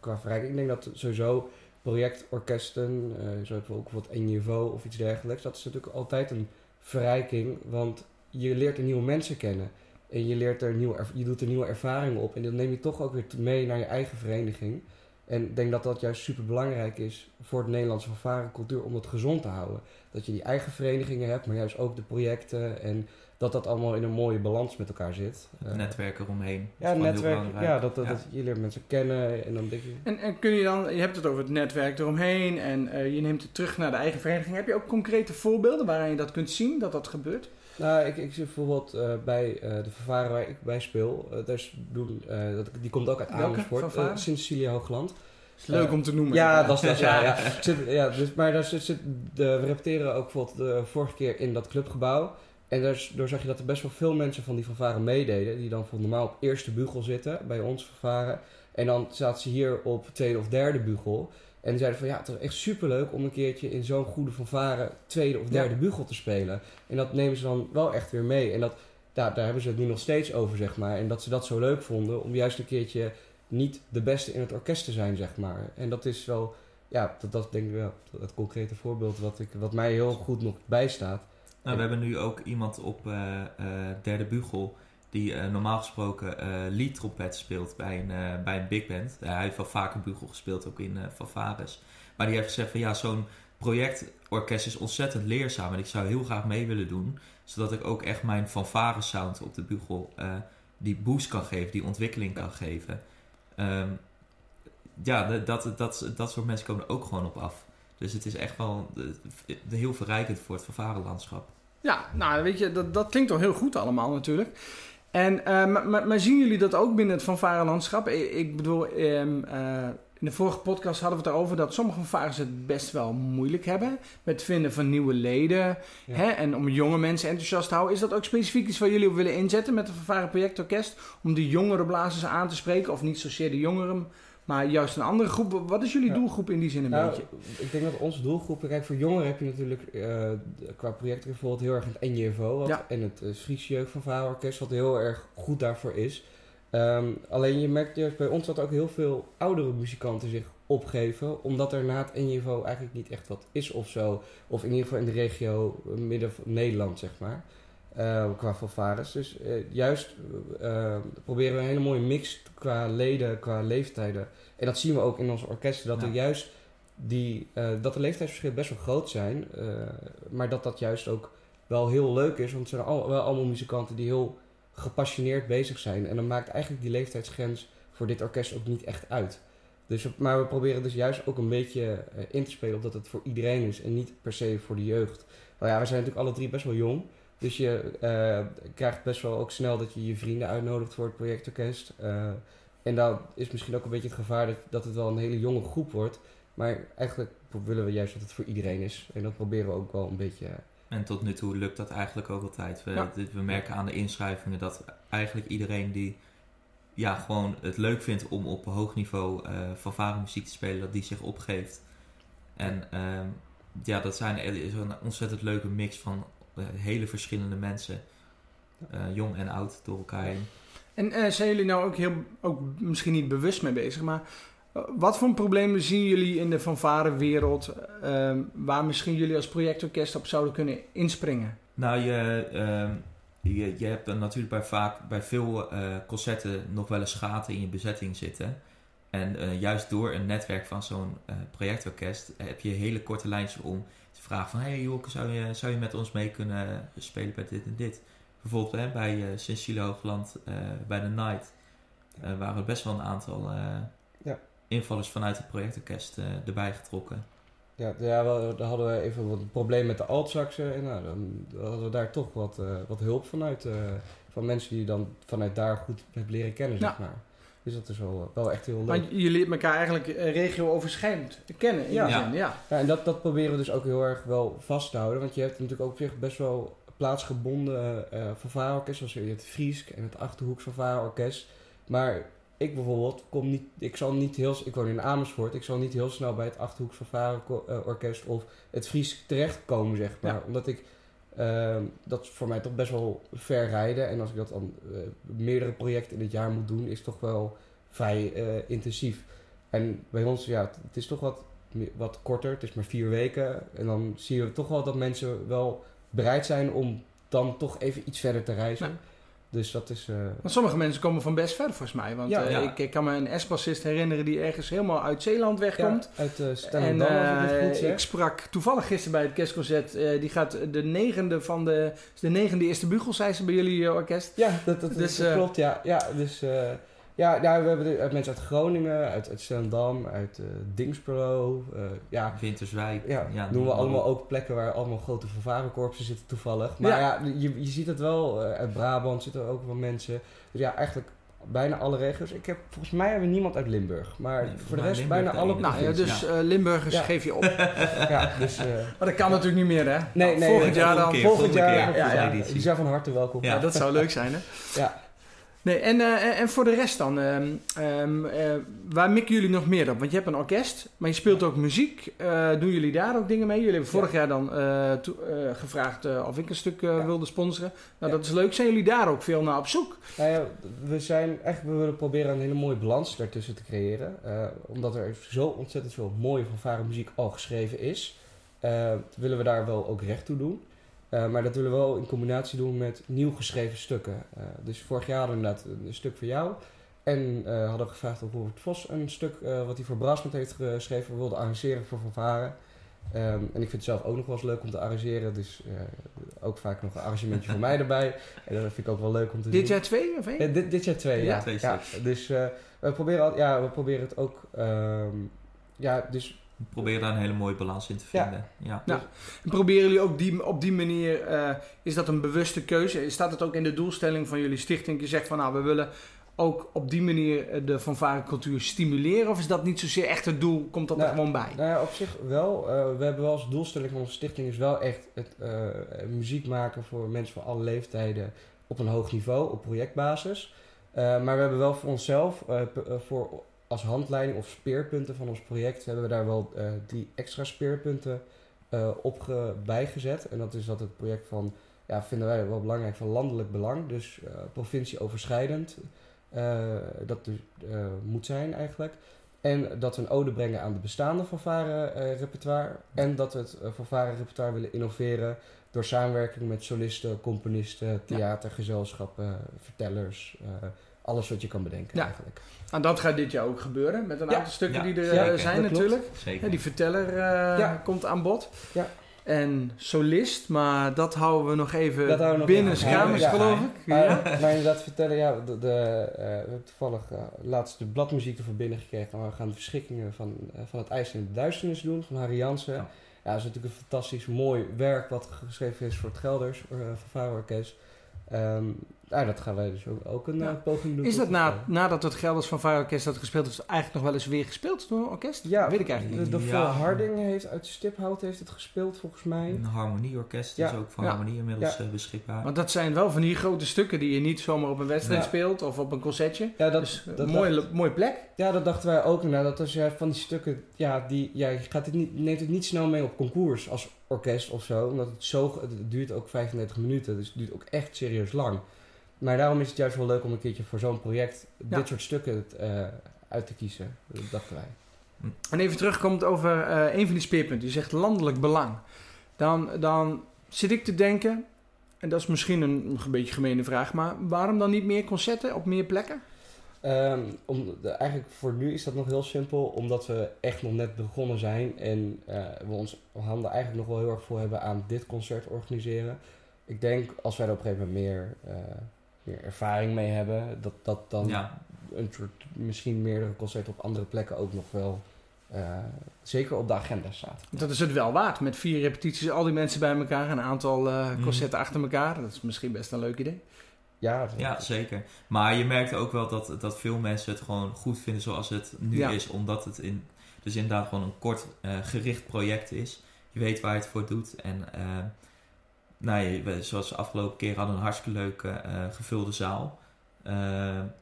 [SPEAKER 2] qua verrijking. Ik denk dat sowieso projectorkesten, eh zo hebben we ook wat niveau of iets dergelijks. Dat is natuurlijk altijd een verrijking, want je leert er nieuwe mensen kennen. En je, leert er nieuwe, je doet er nieuwe ervaringen op. En dan neem je toch ook weer mee naar je eigen vereniging. En ik denk dat dat juist super belangrijk is voor het Nederlandse cultuur om het gezond te houden. Dat je die eigen verenigingen hebt, maar juist ook de projecten. En dat dat allemaal in een mooie balans met elkaar zit.
[SPEAKER 3] Het
[SPEAKER 2] Eh,
[SPEAKER 3] netwerk eromheen. is
[SPEAKER 2] ja,
[SPEAKER 3] gewoon heel
[SPEAKER 2] netwerk.
[SPEAKER 3] belangrijk.
[SPEAKER 2] Ja, dat, dat,
[SPEAKER 3] Ja.
[SPEAKER 2] dat je leert mensen kennen en dan denk je...
[SPEAKER 1] En, en kun je dan, je hebt het over het netwerk eromheen en eh, je neemt het terug naar de eigen vereniging. Heb je ook concrete voorbeelden waarin je dat kunt zien, dat dat gebeurt?
[SPEAKER 2] Nou, ik, ik zie bijvoorbeeld eh, bij eh, de vervaren waar ik bij speel, eh, daar is doen, dat, die komt ook uit Amersfoort, eh, Sint-Cecilia Hoogland.
[SPEAKER 1] is leuk om te noemen.
[SPEAKER 2] Ja, dat is dat. Ja, ja. Zit, ja dus, maar daar zit, zit de, we repeteren ook bijvoorbeeld de vorige keer in dat clubgebouw. En daar, door zag je dat er best wel veel mensen van die fanfare meededen. Die dan voor normaal op eerste bugel zitten bij ons fanfare. En dan zaten ze hier op tweede of derde bugel. En die zeiden van ja, het is echt superleuk om een keertje in zo'n goede fanfare tweede of derde
[SPEAKER 1] Ja.
[SPEAKER 2] bugel te spelen. En dat nemen ze dan wel echt weer mee. En dat, daar, daar hebben ze het nu nog steeds over, zeg maar. En dat ze dat zo leuk vonden om juist een keertje niet de beste in het orkest te zijn, zeg maar. En dat is wel, ja, dat, dat denk ik wel het concrete voorbeeld wat, ik, wat mij heel goed nog bijstaat.
[SPEAKER 3] Nou, we hebben nu ook iemand op eh, eh, derde bugel die eh, normaal gesproken eh lead trompet speelt bij een, eh, bij een big band. Hij heeft wel vaker bugel gespeeld, ook in fanfares. Maar die heeft gezegd van ja, zo'n projectorkest is ontzettend leerzaam en ik zou heel graag mee willen doen. Zodat ik ook echt mijn fanfare sound op de bugel die boost kan geven, die ontwikkeling kan geven. Ehm, ja, dat, dat, dat soort mensen komen er ook gewoon op af. Dus het is echt wel heel verrijkend voor het fanfarelandschap.
[SPEAKER 1] Ja, nou weet je, dat, dat klinkt toch heel goed allemaal natuurlijk. En, eh, maar, maar, zien jullie dat ook binnen het fanfarelandschap? Ik, ik bedoel, ehm, eh, in de vorige podcast hadden we het erover dat sommige fanfares het best wel moeilijk hebben met het vinden van nieuwe leden.
[SPEAKER 2] Ja.
[SPEAKER 1] Hè, en om jonge mensen enthousiast te houden. Is dat ook specifiek iets waar jullie op willen inzetten met het fanfare projectorkest? Om de jongere blazers aan te spreken? Of niet zozeer de jongeren, maar juist een andere groep? Wat is jullie doelgroep in die zin een
[SPEAKER 2] Nou,
[SPEAKER 1] beetje?
[SPEAKER 2] ik denk dat onze doelgroep, kijk voor jongeren heb je natuurlijk eh, qua projecten bijvoorbeeld heel erg het NJVO wat,
[SPEAKER 1] Ja.
[SPEAKER 2] en het uh, Friese Jeugd van wat heel erg goed daarvoor is. Ehm, alleen je merkt juist bij ons dat ook heel veel oudere muzikanten zich opgeven, omdat er na het NJVO eigenlijk niet echt wat is of zo. Of in ieder geval in de regio eh, midden van Nederland, zeg maar. Eh, qua fanfares. Dus eh, juist eh, proberen we een hele mooie mix qua leden, qua leeftijden. En dat zien we ook in onze orkesten, dat
[SPEAKER 3] Ja.
[SPEAKER 2] er juist die, dat de leeftijdsverschillen best wel groot zijn. maar dat dat juist ook wel heel leuk is. Want het zijn al, wel allemaal muzikanten die heel gepassioneerd bezig zijn. En dan maakt eigenlijk die leeftijdsgrens voor dit orkest ook niet echt uit. Dus, maar we proberen dus juist ook een beetje in te spelen op dat het voor iedereen is. En niet per se voor de jeugd. Nou ja, we zijn natuurlijk alle drie best wel jong. Dus je eh, krijgt best wel ook snel dat je je vrienden uitnodigt voor het projectorkest. Eh, en dan is misschien ook een beetje het gevaar dat, dat het wel een hele jonge groep wordt. Maar eigenlijk willen we juist dat het voor iedereen is. En dat proberen we ook wel een beetje.
[SPEAKER 3] En tot nu toe lukt dat eigenlijk ook altijd. We,
[SPEAKER 1] Ja.
[SPEAKER 3] we merken aan de inschrijvingen dat eigenlijk iedereen die ja, gewoon het leuk vindt om op hoog niveau eh fanfare muziek te spelen, dat die zich opgeeft. En ehm, ja, dat zijn, er is een ontzettend leuke mix van eh, hele verschillende mensen. eh, jong en oud door elkaar heen.
[SPEAKER 1] En eh, zijn jullie nou ook, heel, ook misschien niet bewust mee bezig, maar eh, wat voor problemen zien jullie in de fanfarewereld eh, waar misschien jullie als projectorkest op zouden kunnen inspringen?
[SPEAKER 3] Nou, je, ehm, je, je hebt dan natuurlijk bij, vaak, bij veel eh, concerten nog wel eens gaten in je bezetting zitten. En eh, juist door een netwerk van zo'n eh, projectorkest heb je hele korte lijntjes om vragen van... hey joh, zou je, zou je met ons mee kunnen spelen bij dit en dit? Bijvoorbeeld hè, bij uh, Hoogland, eh, bij de Night, eh, waren er best wel een aantal eh,
[SPEAKER 2] Ja.
[SPEAKER 3] invallers vanuit het projectorkest eh, erbij getrokken.
[SPEAKER 2] Ja, ja wel, dan hadden we even wat probleem met de altsaxen. En nou, dan hadden we daar toch wat, eh, wat hulp vanuit. eh, van mensen die je dan vanuit daar goed hebt leren kennen, zeg maar. Dus dat is wel, wel echt heel leuk.
[SPEAKER 1] Maar jullie hebben elkaar eigenlijk eh, regio-overschrijdend kennen in
[SPEAKER 2] Ja.
[SPEAKER 3] Ja.
[SPEAKER 1] ja.
[SPEAKER 2] Ja, en dat, dat proberen we dus ook heel erg wel vast te houden. Want je hebt natuurlijk ook op zich best wel plaatsgebonden uh, fanfareorkest. Zoals je het Friesk en het Achterhoeks fanfareorkest. Maar ik bijvoorbeeld kom niet... Ik zal niet heel... Ik woon in Amersfoort. Ik zal niet heel snel bij het Achterhoeks fanfareorkest of het Friesk terechtkomen, zeg maar.
[SPEAKER 1] Ja.
[SPEAKER 2] Omdat ik... Uh, dat is voor mij toch best wel ver rijden. En als ik dat dan uh, meerdere projecten in het jaar moet doen, is toch wel vrij uh, intensief. En bij ons, ja, het, is toch wat wat korter. Het is maar vier weken. En dan zie je toch wel dat mensen wel bereid zijn om dan toch even iets verder te reizen. Dus dat is... Uh...
[SPEAKER 1] Want sommige mensen komen van best ver volgens mij. Want
[SPEAKER 2] Ja,
[SPEAKER 1] uh,
[SPEAKER 3] ja.
[SPEAKER 1] Ik, ik, kan me een S-bassist herinneren die ergens helemaal uit Zeeland wegkomt.
[SPEAKER 2] Ja, uit uh,
[SPEAKER 1] en
[SPEAKER 2] Stellendam, als ik het goed zeg.
[SPEAKER 1] ik sprak toevallig gisteren bij het kerstconcert. Uh, die gaat de negende van de... De negende eerste bugel, zei ze bij jullie uh, orkest.
[SPEAKER 2] Ja, dat, dat,
[SPEAKER 1] Dus,
[SPEAKER 2] dat
[SPEAKER 1] eh,
[SPEAKER 2] klopt. Ja, ja dus... uh, ja, nou, we hebben de, mensen uit Groningen, uit, uit uit uh, Dingsboro. Uh, ja,
[SPEAKER 3] Winterswijk.
[SPEAKER 2] ja,
[SPEAKER 3] ja
[SPEAKER 2] noemen we allemaal ook plekken waar allemaal grote vervarenkorpsen zitten toevallig. Maar
[SPEAKER 1] Ja.
[SPEAKER 2] ja, je, je ziet het wel. uh, uit Brabant zitten er ook wel mensen. Dus ja, eigenlijk bijna alle regio's. Ik heb, volgens mij hebben we niemand uit Limburg. Maar
[SPEAKER 3] Nee,
[SPEAKER 2] voor de rest
[SPEAKER 3] Limburg
[SPEAKER 2] bijna alle.
[SPEAKER 1] Nou ja, dus eh, Limburgers
[SPEAKER 2] Ja.
[SPEAKER 1] geef je op.
[SPEAKER 2] Ja, dus... eh,
[SPEAKER 1] Maar dat kan natuurlijk niet meer, hè?
[SPEAKER 2] nee,
[SPEAKER 1] Nou,
[SPEAKER 2] nee.
[SPEAKER 1] volgend
[SPEAKER 2] nee,
[SPEAKER 1] jaar
[SPEAKER 3] volgende
[SPEAKER 1] dan.
[SPEAKER 3] keer.
[SPEAKER 2] Volgend
[SPEAKER 3] volgende
[SPEAKER 2] jaar.
[SPEAKER 3] keer,
[SPEAKER 2] ja, ja. Die zijn van harte welkom.
[SPEAKER 3] Ja.
[SPEAKER 1] Ja, dat zou leuk zijn, hè?
[SPEAKER 2] Ja.
[SPEAKER 1] Nee, en, eh, en- en voor de rest dan, ehm, ehm, eh, waar mikken jullie nog meer op? Want je hebt een orkest, maar je speelt ook muziek. Eh, doen jullie daar ook dingen mee? Jullie hebben vorig jaar dan gevraagd of ik een stuk
[SPEAKER 2] Ja.
[SPEAKER 1] wilde sponsoren. Nou,
[SPEAKER 2] Ja.
[SPEAKER 1] dat is leuk. Zijn jullie daar ook veel naar op zoek?
[SPEAKER 2] Nou ja, we zijn eigenlijk, we willen proberen een hele mooie balans daartussen te creëren. Omdat er zo ontzettend veel mooie fanfare muziek al geschreven is, willen we daar wel ook recht toe doen. Eh, maar dat willen we wel in combinatie doen met nieuw geschreven stukken. Eh, dus vorig jaar hadden we inderdaad een stuk voor jou. En eh, hadden we gevraagd of Robert Vos een stuk eh, wat hij voor Brasmet heeft geschreven wilde arrangeren voor fanfare. Ehm, en ik vind het zelf ook nog wel eens leuk om te arrangeren. Dus eh, ook vaak nog een arrangementje voor mij erbij. En dat vind ik ook wel leuk om te doen.
[SPEAKER 1] Dit jaar twee of één?
[SPEAKER 2] Ja, dit, dit jaar twee,
[SPEAKER 1] Ja,
[SPEAKER 2] ja.
[SPEAKER 3] twee
[SPEAKER 2] ja. Dus eh, we, proberen al, ja, we proberen het ook... ehm, ja, dus
[SPEAKER 3] We proberen daar een hele mooie balans in te vinden. Ja.
[SPEAKER 1] Ja. En proberen jullie ook die, op die manier, eh, is dat een bewuste keuze? Staat het ook in de doelstelling van jullie stichting? Je zegt van nou, we willen ook op die manier eh, de fanfarecultuur stimuleren? Of is dat niet zozeer echt het doel? Komt dat er
[SPEAKER 2] Nou,
[SPEAKER 1] gewoon bij?
[SPEAKER 2] Nou ja, op zich wel. Eh, we hebben wel als doelstelling van onze stichting is wel echt het eh, muziek maken voor mensen van alle leeftijden op een hoog niveau, op projectbasis. Eh, maar we hebben wel voor onszelf, voor, als handleiding of speerpunten van ons project, hebben we daar wel eh, die extra speerpunten eh, op ge- bijgezet. En dat is dat het project van, ja, vinden wij wel belangrijk, van landelijk belang. Dus eh provincieoverschrijdend. dat dus, moet zijn eigenlijk. En dat we een ode brengen aan de bestaande fanfare-repertoire. en dat we het uh, fanfare-repertoire willen innoveren door samenwerking met solisten, componisten, theatergezelschappen, vertellers. Alles wat je kan bedenken
[SPEAKER 1] Ja.
[SPEAKER 2] eigenlijk.
[SPEAKER 1] En dat gaat dit jaar ook gebeuren met een
[SPEAKER 2] Ja.
[SPEAKER 1] aantal stukken
[SPEAKER 3] Ja,
[SPEAKER 1] die er
[SPEAKER 3] zeker.
[SPEAKER 1] eh, zijn
[SPEAKER 2] Dat
[SPEAKER 1] natuurlijk.
[SPEAKER 3] Zeker.
[SPEAKER 1] Ja, die verteller eh,
[SPEAKER 2] Ja.
[SPEAKER 1] komt aan bod.
[SPEAKER 2] Ja.
[SPEAKER 1] En solist, maar dat houden we nog even
[SPEAKER 2] Dat houden we nog
[SPEAKER 1] binnen
[SPEAKER 2] even
[SPEAKER 1] kamers, geloof ik.
[SPEAKER 2] Maar,
[SPEAKER 1] Ja.
[SPEAKER 2] maar inderdaad vertellen, ja, de, de, eh, we hebben toevallig laatst de bladmuziek ervoor binnengekregen. Maar we gaan de verschikkingen van, van het IJs in de Duisternis doen, van Harry Jansen.
[SPEAKER 3] Ja.
[SPEAKER 2] Ja. dat is natuurlijk een fantastisch mooi werk wat geschreven is voor het Gelders, uh, Orkest. Ehm nou, dat gaan wij dus ook, ook een
[SPEAKER 1] Ja.
[SPEAKER 2] eh, poging doen.
[SPEAKER 1] Is dat na,
[SPEAKER 2] eh,
[SPEAKER 1] nadat het Gelders van Fire Orkest had gespeeld, is het eigenlijk nog wel eens weer gespeeld door een orkest?
[SPEAKER 2] Ja,
[SPEAKER 1] weet ik eigenlijk niet.
[SPEAKER 2] De, de
[SPEAKER 3] Ja.
[SPEAKER 2] Harding heeft uit Stiphout heeft het gespeeld volgens mij.
[SPEAKER 3] Een harmonieorkest
[SPEAKER 2] Ja.
[SPEAKER 3] is ook van
[SPEAKER 1] Ja.
[SPEAKER 3] harmonie inmiddels
[SPEAKER 2] Ja.
[SPEAKER 3] eh, beschikbaar.
[SPEAKER 1] Want dat zijn wel van die grote stukken die je niet zomaar op een wedstrijd
[SPEAKER 2] Ja.
[SPEAKER 1] speelt of op een concertje.
[SPEAKER 2] Ja, dat,
[SPEAKER 1] dus
[SPEAKER 2] dat
[SPEAKER 1] een mooie, mooie plek.
[SPEAKER 2] Ja, dat dachten wij ook. Nou, dat als jij van die stukken, ja, die, ja, je gaat het niet, neemt het niet snel mee op concours als orkest of zo. Omdat het zo, het duurt ook 35 minuten, dus het duurt ook echt serieus lang. Maar daarom is het juist wel leuk om een keertje voor zo'n project
[SPEAKER 1] Ja.
[SPEAKER 2] dit soort stukken eh, uit te kiezen. Dat dachten wij.
[SPEAKER 1] En even terugkomt over eh, een van die speerpunten. Je zegt landelijk belang. Dan, dan zit ik te denken, en dat is misschien een, een beetje gemene vraag, maar waarom dan niet meer concerten op meer plekken?
[SPEAKER 2] Ehm, om, de, eigenlijk voor nu is dat nog heel simpel, omdat we echt nog net begonnen zijn en eh, we ons handen eigenlijk nog wel heel erg voor hebben aan dit concert organiseren. Ik denk als wij er op een gegeven moment meer, meer ervaring mee hebben, dat, dat dan
[SPEAKER 3] ja,
[SPEAKER 2] een soort misschien meerdere concerten op andere plekken ook nog wel eh, zeker op de agenda staat.
[SPEAKER 1] Dat is het wel waard. Met vier repetities, al die mensen bij elkaar, een aantal eh,
[SPEAKER 3] Mhm.
[SPEAKER 1] concerten achter elkaar. Dat is misschien best een leuk idee.
[SPEAKER 2] Ja,
[SPEAKER 3] ja, zeker. Maar je merkt ook wel dat, dat veel mensen het gewoon goed vinden zoals het nu
[SPEAKER 1] Ja.
[SPEAKER 3] is. Omdat het in, dus inderdaad gewoon een kort eh, gericht project is. Je weet waar je het voor doet. En eh, nou, ja, we- zoals de afgelopen keer hadden we een hartstikke leuke eh, gevulde zaal eh,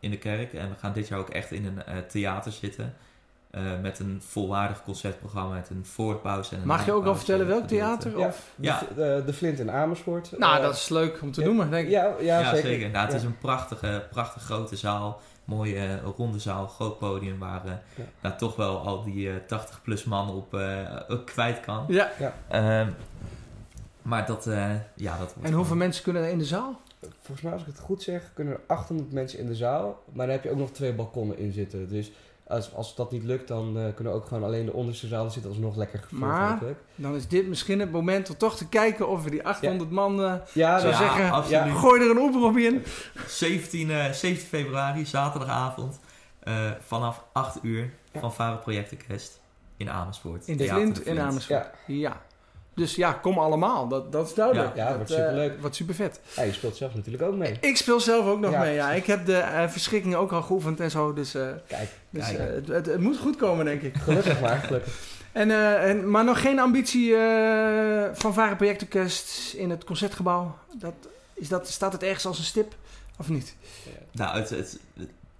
[SPEAKER 3] in de kerk. En we gaan dit jaar ook echt in een eh, theater zitten. eh, met een volwaardig concertprogramma, met een voorpauze en een
[SPEAKER 1] Mag je ook al vertellen welk theater?
[SPEAKER 2] Ja,
[SPEAKER 1] Of?
[SPEAKER 2] de,
[SPEAKER 3] Ja.
[SPEAKER 2] de, de Flint in Amersfoort.
[SPEAKER 1] Nou, dat is leuk om te
[SPEAKER 2] ja.
[SPEAKER 1] noemen, denk ik.
[SPEAKER 2] Ja, ja,
[SPEAKER 3] Ja,
[SPEAKER 2] zeker.
[SPEAKER 3] zeker. Nou, het
[SPEAKER 2] Ja.
[SPEAKER 3] is een prachtige, prachtig grote zaal. Mooie ronde zaal, groot podium waar eh,
[SPEAKER 2] Ja.
[SPEAKER 3] nou, toch wel al die eh 80 plus man op eh, kwijt kan.
[SPEAKER 1] Ja.
[SPEAKER 3] Maar dat, eh, ja, dat wordt
[SPEAKER 1] En hoeveel mensen kunnen er in de zaal?
[SPEAKER 2] Volgens mij, als ik het goed zeg, kunnen er 800 mensen in de zaal. Maar dan heb je ook nog twee balkonnen in zitten. Dus als, als dat niet lukt, dan eh, kunnen ook gewoon alleen de onderste zalen zitten. alsnog lekker gevuld.
[SPEAKER 1] Maar-. Dan is dit misschien het moment om toch te kijken of we die 800 man... eh
[SPEAKER 2] Ja,
[SPEAKER 1] zou
[SPEAKER 3] Ja,
[SPEAKER 1] zeggen,
[SPEAKER 3] absoluut.
[SPEAKER 1] gooi er een oproep in.
[SPEAKER 3] 17, eh, 17 februari, zaterdagavond, eh, vanaf 8 uur
[SPEAKER 2] Ja.
[SPEAKER 3] van Varen Projectenkest in Amersfoort.
[SPEAKER 1] In de Flint in Amersfoort.
[SPEAKER 2] Ja.
[SPEAKER 1] Dus ja, kom allemaal. Dat, dat is duidelijk.
[SPEAKER 2] Ja, ja,
[SPEAKER 1] dat,
[SPEAKER 2] wordt
[SPEAKER 1] eh,
[SPEAKER 2] superleuk.
[SPEAKER 1] Wordt super vet.
[SPEAKER 2] Ja, je speelt zelf natuurlijk ook mee.
[SPEAKER 1] Ik speel zelf ook nog
[SPEAKER 2] Ja.
[SPEAKER 1] mee. Ja, ik heb de verschrikking ook al geoefend en zo. Dus, eh,
[SPEAKER 2] Kijk,
[SPEAKER 1] dus
[SPEAKER 3] Kijk.
[SPEAKER 1] eh, het, het, het moet goed komen, denk ik.
[SPEAKER 2] gelukkig maar, gelukkig.
[SPEAKER 1] En, eh, en, maar nog geen ambitie eh, van Varen Projectorkest in het concertgebouw? Dat, is dat, staat het ergens als een stip? Of niet?
[SPEAKER 3] Nou, het, het,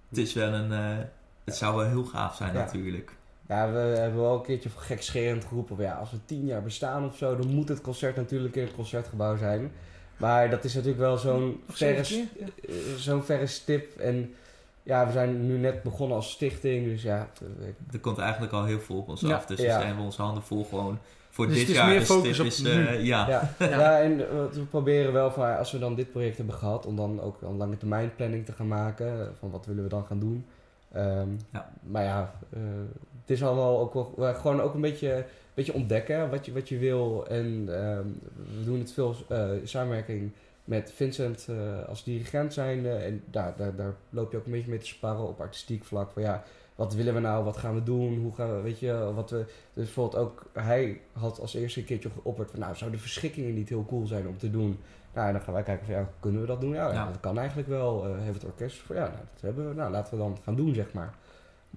[SPEAKER 3] het is wel een... eh, het zou wel heel gaaf zijn
[SPEAKER 2] Ja.
[SPEAKER 3] natuurlijk.
[SPEAKER 2] Ja, we hebben wel een keertje gekscherend geroepen. Ja, als we tien jaar bestaan of zo, dan moet het concert natuurlijk in het concertgebouw zijn. Maar dat is natuurlijk wel zo'n verre,
[SPEAKER 1] keer?
[SPEAKER 2] eh, zo'n verre stip. En ja, we zijn nu net begonnen als stichting. Dus ja, eh,
[SPEAKER 3] Er komt eigenlijk al heel veel op ons
[SPEAKER 1] Ja.
[SPEAKER 3] af. Dus
[SPEAKER 2] Ja.
[SPEAKER 3] we hebben onze handen vol gewoon voor
[SPEAKER 1] Dus
[SPEAKER 3] dit
[SPEAKER 1] het is
[SPEAKER 3] jaar.
[SPEAKER 1] meer
[SPEAKER 3] de
[SPEAKER 1] focus
[SPEAKER 3] stip
[SPEAKER 1] op
[SPEAKER 3] is,
[SPEAKER 1] nu.
[SPEAKER 3] eh, ja.
[SPEAKER 2] ja. En eh, we proberen wel van, als we dan dit project hebben gehad, om dan ook een lange termijn planning te gaan maken. eh, Van wat willen we dan gaan doen. Ehm,
[SPEAKER 3] Ja.
[SPEAKER 2] Maar ja, eh, het is allemaal ook wel gewoon ook een beetje, beetje ontdekken wat je, wat je wil. En ehm, we doen het veel eh, in samenwerking met Vincent eh, als dirigent zijnde. En daar, daar, daar loop je ook een beetje mee te sparren op artistiek vlak. Van ja, wat willen we nou? Wat gaan we doen? Hoe gaan we, weet je, wat we... Dus bijvoorbeeld ook, hij had als eerste een keertje geopperd van... Nou, zouden verschikkingen niet heel cool zijn om te doen? Nou, en dan gaan wij kijken van, ja, kunnen we dat doen? Ja, ja, dat kan eigenlijk wel. Eh heeft het orkest voor, ja, nou, dat hebben we. Nou, laten we dan gaan doen, zeg maar.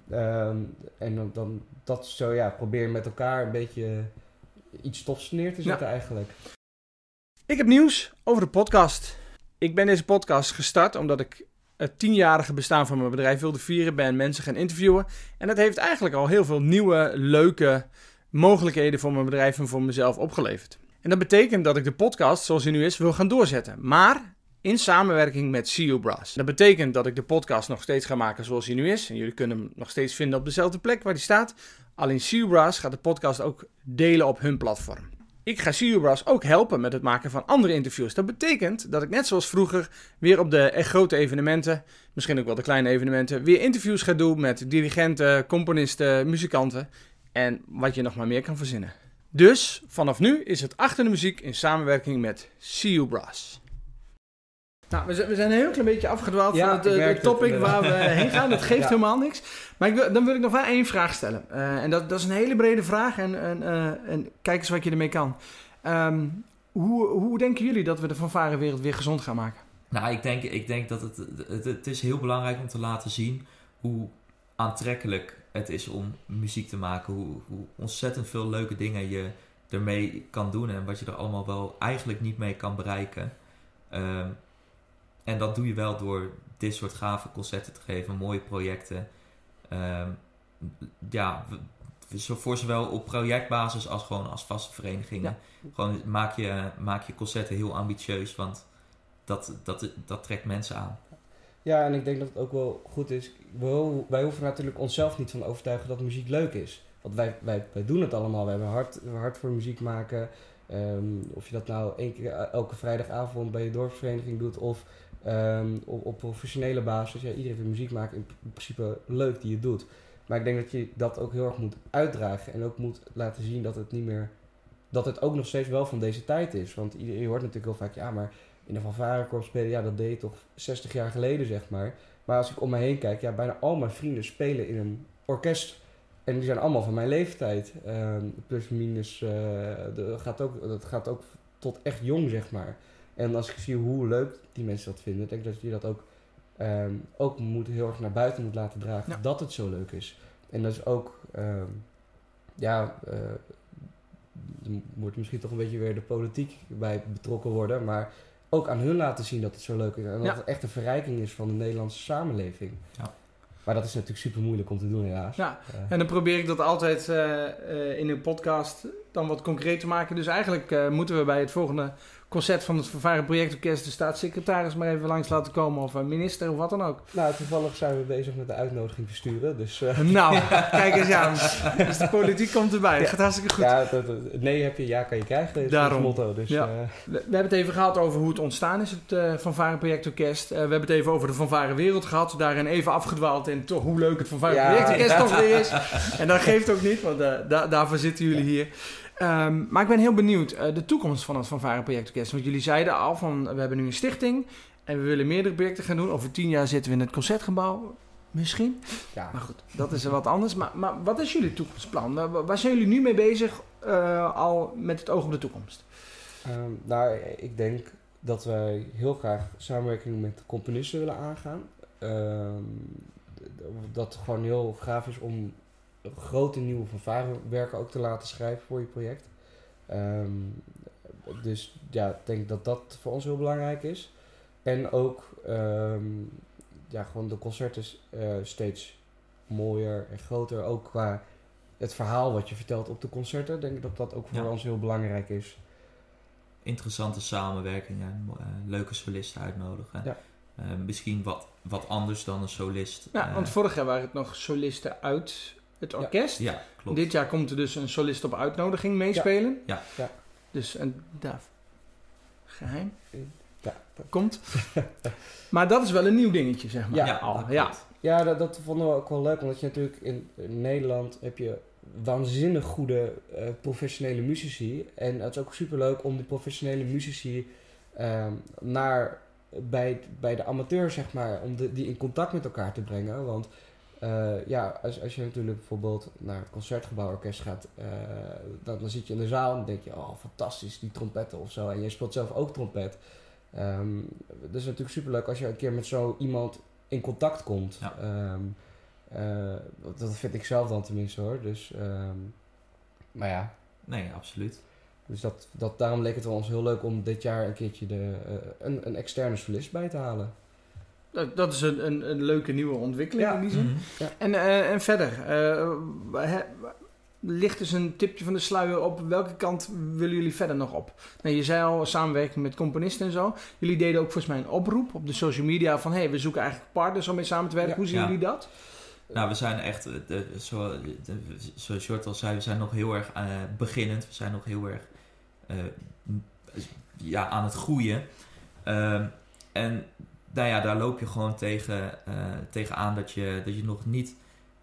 [SPEAKER 2] Ehm, en dan, dan dat zo, ja, probeer met elkaar een beetje iets tofs neer te zetten eigenlijk.
[SPEAKER 1] Ik heb nieuws over de podcast. Ik ben deze podcast gestart omdat ik het tienjarige bestaan van mijn bedrijf wilde vieren. Ben mensen gaan interviewen. En dat heeft eigenlijk al heel veel nieuwe, leuke mogelijkheden voor mijn bedrijf en voor mezelf opgeleverd. En dat betekent dat ik de podcast, zoals hij nu is, wil gaan doorzetten. Maar in samenwerking met CU Brass. Dat betekent dat ik de podcast nog steeds ga maken zoals hij nu is. En jullie kunnen hem nog steeds vinden op dezelfde plek waar hij staat. Alleen CU Brass gaat de podcast ook delen op hun platform. Ik ga CU Brass ook helpen met het maken van andere interviews. Dat betekent dat ik net zoals vroeger weer op de echt grote evenementen, misschien ook wel de kleine evenementen, weer interviews ga doen met dirigenten, componisten, muzikanten en wat je nog maar meer kan verzinnen. Dus vanaf nu is het achter de muziek in samenwerking met CU Brass. Nou, we zijn, we zijn een heel klein beetje afgedwaald
[SPEAKER 2] Ja,
[SPEAKER 1] van het, eh, het topic waar we heen gaan. Dat geeft
[SPEAKER 2] Ja.
[SPEAKER 1] helemaal niks. Maar ik wil, dan wil ik nog wel één vraag stellen. Eh, en dat, dat is een hele brede vraag. En, en, eh, en kijk eens wat je ermee kan. Ehm, hoe, hoe denken jullie dat we de fanfarewereld weer gezond gaan maken?
[SPEAKER 3] Nou, ik denk, ik denk dat het, het, het is heel belangrijk om te laten zien hoe aantrekkelijk het is om muziek te maken. Hoe, hoe ontzettend veel leuke dingen je ermee kan doen en wat je er allemaal wel eigenlijk niet mee kan bereiken. Ehm, en dat doe je wel door dit soort gave concerten te geven, mooie projecten. Ehm, ja, voor zowel op projectbasis als gewoon als vaste verenigingen. Gewoon maak je, maak je concerten heel ambitieus, want dat, dat, dat trekt mensen aan.
[SPEAKER 2] Ja, en ik denk dat het ook wel goed is. We- wij hoeven natuurlijk onszelf niet van overtuigen dat muziek leuk is. Want wij, wij, wij doen het allemaal. We hebben hard, hard voor muziek maken. Ehm, of je dat nou één keer eh, elke vrijdagavond bij je dorpsvereniging doet of ehm, op, op professionele basis. Ja, iedereen vindt muziek maken in principe leuk die je doet. Maar ik denk dat je dat ook heel erg moet uitdragen en ook moet laten zien dat het niet meer. Dat het ook nog steeds wel van deze tijd is. Want je hoort natuurlijk heel vaak, ja, maar in de fanfarekorps spelen, ja, dat deed je toch 60 jaar geleden, zeg maar. Maar als ik om me heen kijk, ja, bijna al mijn vrienden spelen in een orkest. En die zijn allemaal van mijn leeftijd. Ehm, plus minus, de, gaat ook, dat gaat ook tot echt jong, zeg maar. En als ik zie hoe leuk die mensen dat vinden, denk ik dat je dat ook, ehm, ook moet, heel erg naar buiten moet laten dragen.
[SPEAKER 1] Ja.
[SPEAKER 2] Dat het zo leuk is. En dat is ook, ehm, ja, eh, er moet misschien toch een beetje weer de politiek bij betrokken worden. Maar ook aan hun laten zien dat het zo leuk is. En dat
[SPEAKER 1] Ja.
[SPEAKER 2] het echt een verrijking is van de Nederlandse samenleving.
[SPEAKER 3] Ja.
[SPEAKER 2] Maar dat is natuurlijk super moeilijk om te doen, helaas.
[SPEAKER 1] Ja,
[SPEAKER 2] Eh,
[SPEAKER 1] en dan probeer ik dat altijd eh, in een podcast dan wat concreet te maken. Dus eigenlijk moeten we bij het volgende concert van het Vervaren Projectorkest de staatssecretaris maar even langs laten komen. Of een minister of wat dan ook.
[SPEAKER 2] Nou, toevallig zijn we bezig met de uitnodiging versturen. Dus eh,
[SPEAKER 1] Nou, kijk eens aan. Dus de politiek komt erbij. Dat gaat hartstikke goed.
[SPEAKER 2] ja, dat, dat- nee heb je, ja kan je krijgen. Is
[SPEAKER 1] Daarom.
[SPEAKER 2] motto. Dus,
[SPEAKER 1] Ja.
[SPEAKER 2] eh,
[SPEAKER 1] We, we hebben het even gehad over hoe het ontstaan is, het eh Fanfare Projectorkest. We hebben het even over de Fanfare Wereld gehad. Daarin even afgedwaald in toch hoe leuk het Fanfare
[SPEAKER 2] Ja,
[SPEAKER 1] Projectorkest
[SPEAKER 2] ja.
[SPEAKER 1] toch weer is. En dat geeft ook niet, want da- daarvoor zitten jullie hier. Ehm, maar ik ben heel benieuwd, eh, de toekomst van het Fanfare Projectorkest. Want jullie zeiden al van, we hebben nu een stichting en we willen meerdere projecten gaan doen. Over tien jaar zitten we in het Concertgebouw. Misschien.
[SPEAKER 2] Ja,
[SPEAKER 1] Maar goed, dat is wat anders. Maar, maar wat is jullie toekomstplan? Wa- Waar zijn jullie nu mee bezig eh, al met het oog op de toekomst?
[SPEAKER 2] Ehm, nou, ik denk dat wij heel graag samenwerking met componisten willen aangaan. Ehm, dat het gewoon heel gaaf is om grote nieuwe fanfarewerken ook te laten schrijven voor je project. Ehm, dus ja, ik denk dat dat voor ons heel belangrijk is. En ook ehm, ja, gewoon de concerten eh, steeds mooier en groter. Ook qua het verhaal wat je vertelt op de concerten. Denk ik dat dat ook voor
[SPEAKER 3] Ja.
[SPEAKER 2] ons heel belangrijk is.
[SPEAKER 3] Interessante samenwerkingen, eh, leuke solisten uitnodigen.
[SPEAKER 2] Ja.
[SPEAKER 3] Eh, misschien wat, wat anders dan een solist.
[SPEAKER 1] Ja, want vorig jaar waren het nog solisten uit het orkest.
[SPEAKER 3] ja, klopt.
[SPEAKER 1] Dit jaar komt er dus een solist op uitnodiging meespelen.
[SPEAKER 3] Ja.
[SPEAKER 2] Ja.
[SPEAKER 1] Dus en daar. Geheim.
[SPEAKER 2] Ja,
[SPEAKER 1] Komt. maar dat is wel een nieuw dingetje, zeg maar.
[SPEAKER 2] Ja,
[SPEAKER 3] ja,
[SPEAKER 1] al.
[SPEAKER 3] dat
[SPEAKER 1] Ja.
[SPEAKER 2] Ja, dat, dat vonden we ook wel leuk, omdat je natuurlijk in, Nederland heb je waanzinnig goede eh, professionele muzici. En het is ook superleuk om die professionele muzici ehm, naar, bij, bij de amateur, zeg maar, om de, die in contact met elkaar te brengen. Want eh, ja, als, als je natuurlijk bijvoorbeeld naar het Concertgebouworkest gaat, eh, dan, dan zit je in de zaal en denk je, oh fantastisch, die trompetten of zo. En je speelt zelf ook trompet. Ehm dat is natuurlijk superleuk als je een keer met zo iemand in contact komt.
[SPEAKER 3] Ja.
[SPEAKER 2] Ehm, eh, dat vind ik zelf dan tenminste hoor. Dus, ehm, maar ja,
[SPEAKER 3] Nee, absoluut.
[SPEAKER 2] dus dat, dat, daarom leek het wel ons heel leuk om dit jaar een keertje de, een, een externe solist bij te halen.
[SPEAKER 1] Dat, dat is een, een, een leuke nieuwe ontwikkeling
[SPEAKER 2] Ja.
[SPEAKER 1] in die zin.
[SPEAKER 3] Mhm.
[SPEAKER 1] En, eh, en verder, eh, hè, ligt dus een tipje van de sluier op welke kant willen jullie verder nog op? Nou, je zei al samenwerking met componisten en zo. Jullie deden ook volgens mij een oproep op de social media van hey, we zoeken eigenlijk partners om mee samen te werken.
[SPEAKER 2] Ja.
[SPEAKER 1] Hoe zien
[SPEAKER 3] Ja.
[SPEAKER 1] jullie dat?
[SPEAKER 3] Nou, we zijn echt, eh, de, zo, de, zoals Jort al zei, we zijn nog heel erg eh, beginnend. We zijn nog heel erg eh, ja, aan het groeien. Ehm, en nou ja, daar loop je gewoon tegen, eh tegenaan dat je, dat je nog niet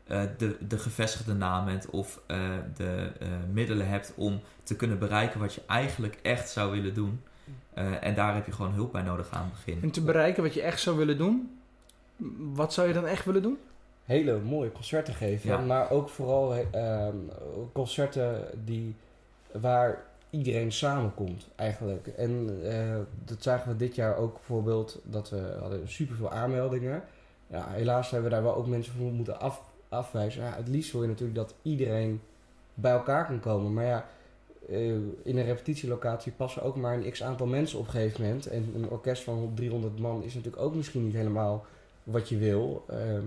[SPEAKER 3] eh, de, de gevestigde naam bent of eh, de eh, middelen hebt om te kunnen bereiken wat je eigenlijk echt zou willen doen. Eh, en daar heb je gewoon hulp bij nodig aan het begin.
[SPEAKER 1] En te bereiken wat je echt zou willen doen, wat zou je dan echt willen doen?
[SPEAKER 2] Hele mooie concerten geven.
[SPEAKER 3] Ja.
[SPEAKER 2] Maar ook vooral ehm, concerten die, waar iedereen samenkomt eigenlijk. En eh, dat zagen we dit jaar ook bijvoorbeeld. Dat we hadden superveel aanmeldingen. Ja, helaas hebben we daar wel ook mensen voor moeten af, afwijzen. Ja, het liefst wil je natuurlijk dat iedereen bij elkaar kan komen. Maar ja, eh, in een repetitielocatie passen ook maar een x aantal mensen op een gegeven moment. En een orkest van 300 man is natuurlijk ook misschien niet helemaal wat je wil. Ehm,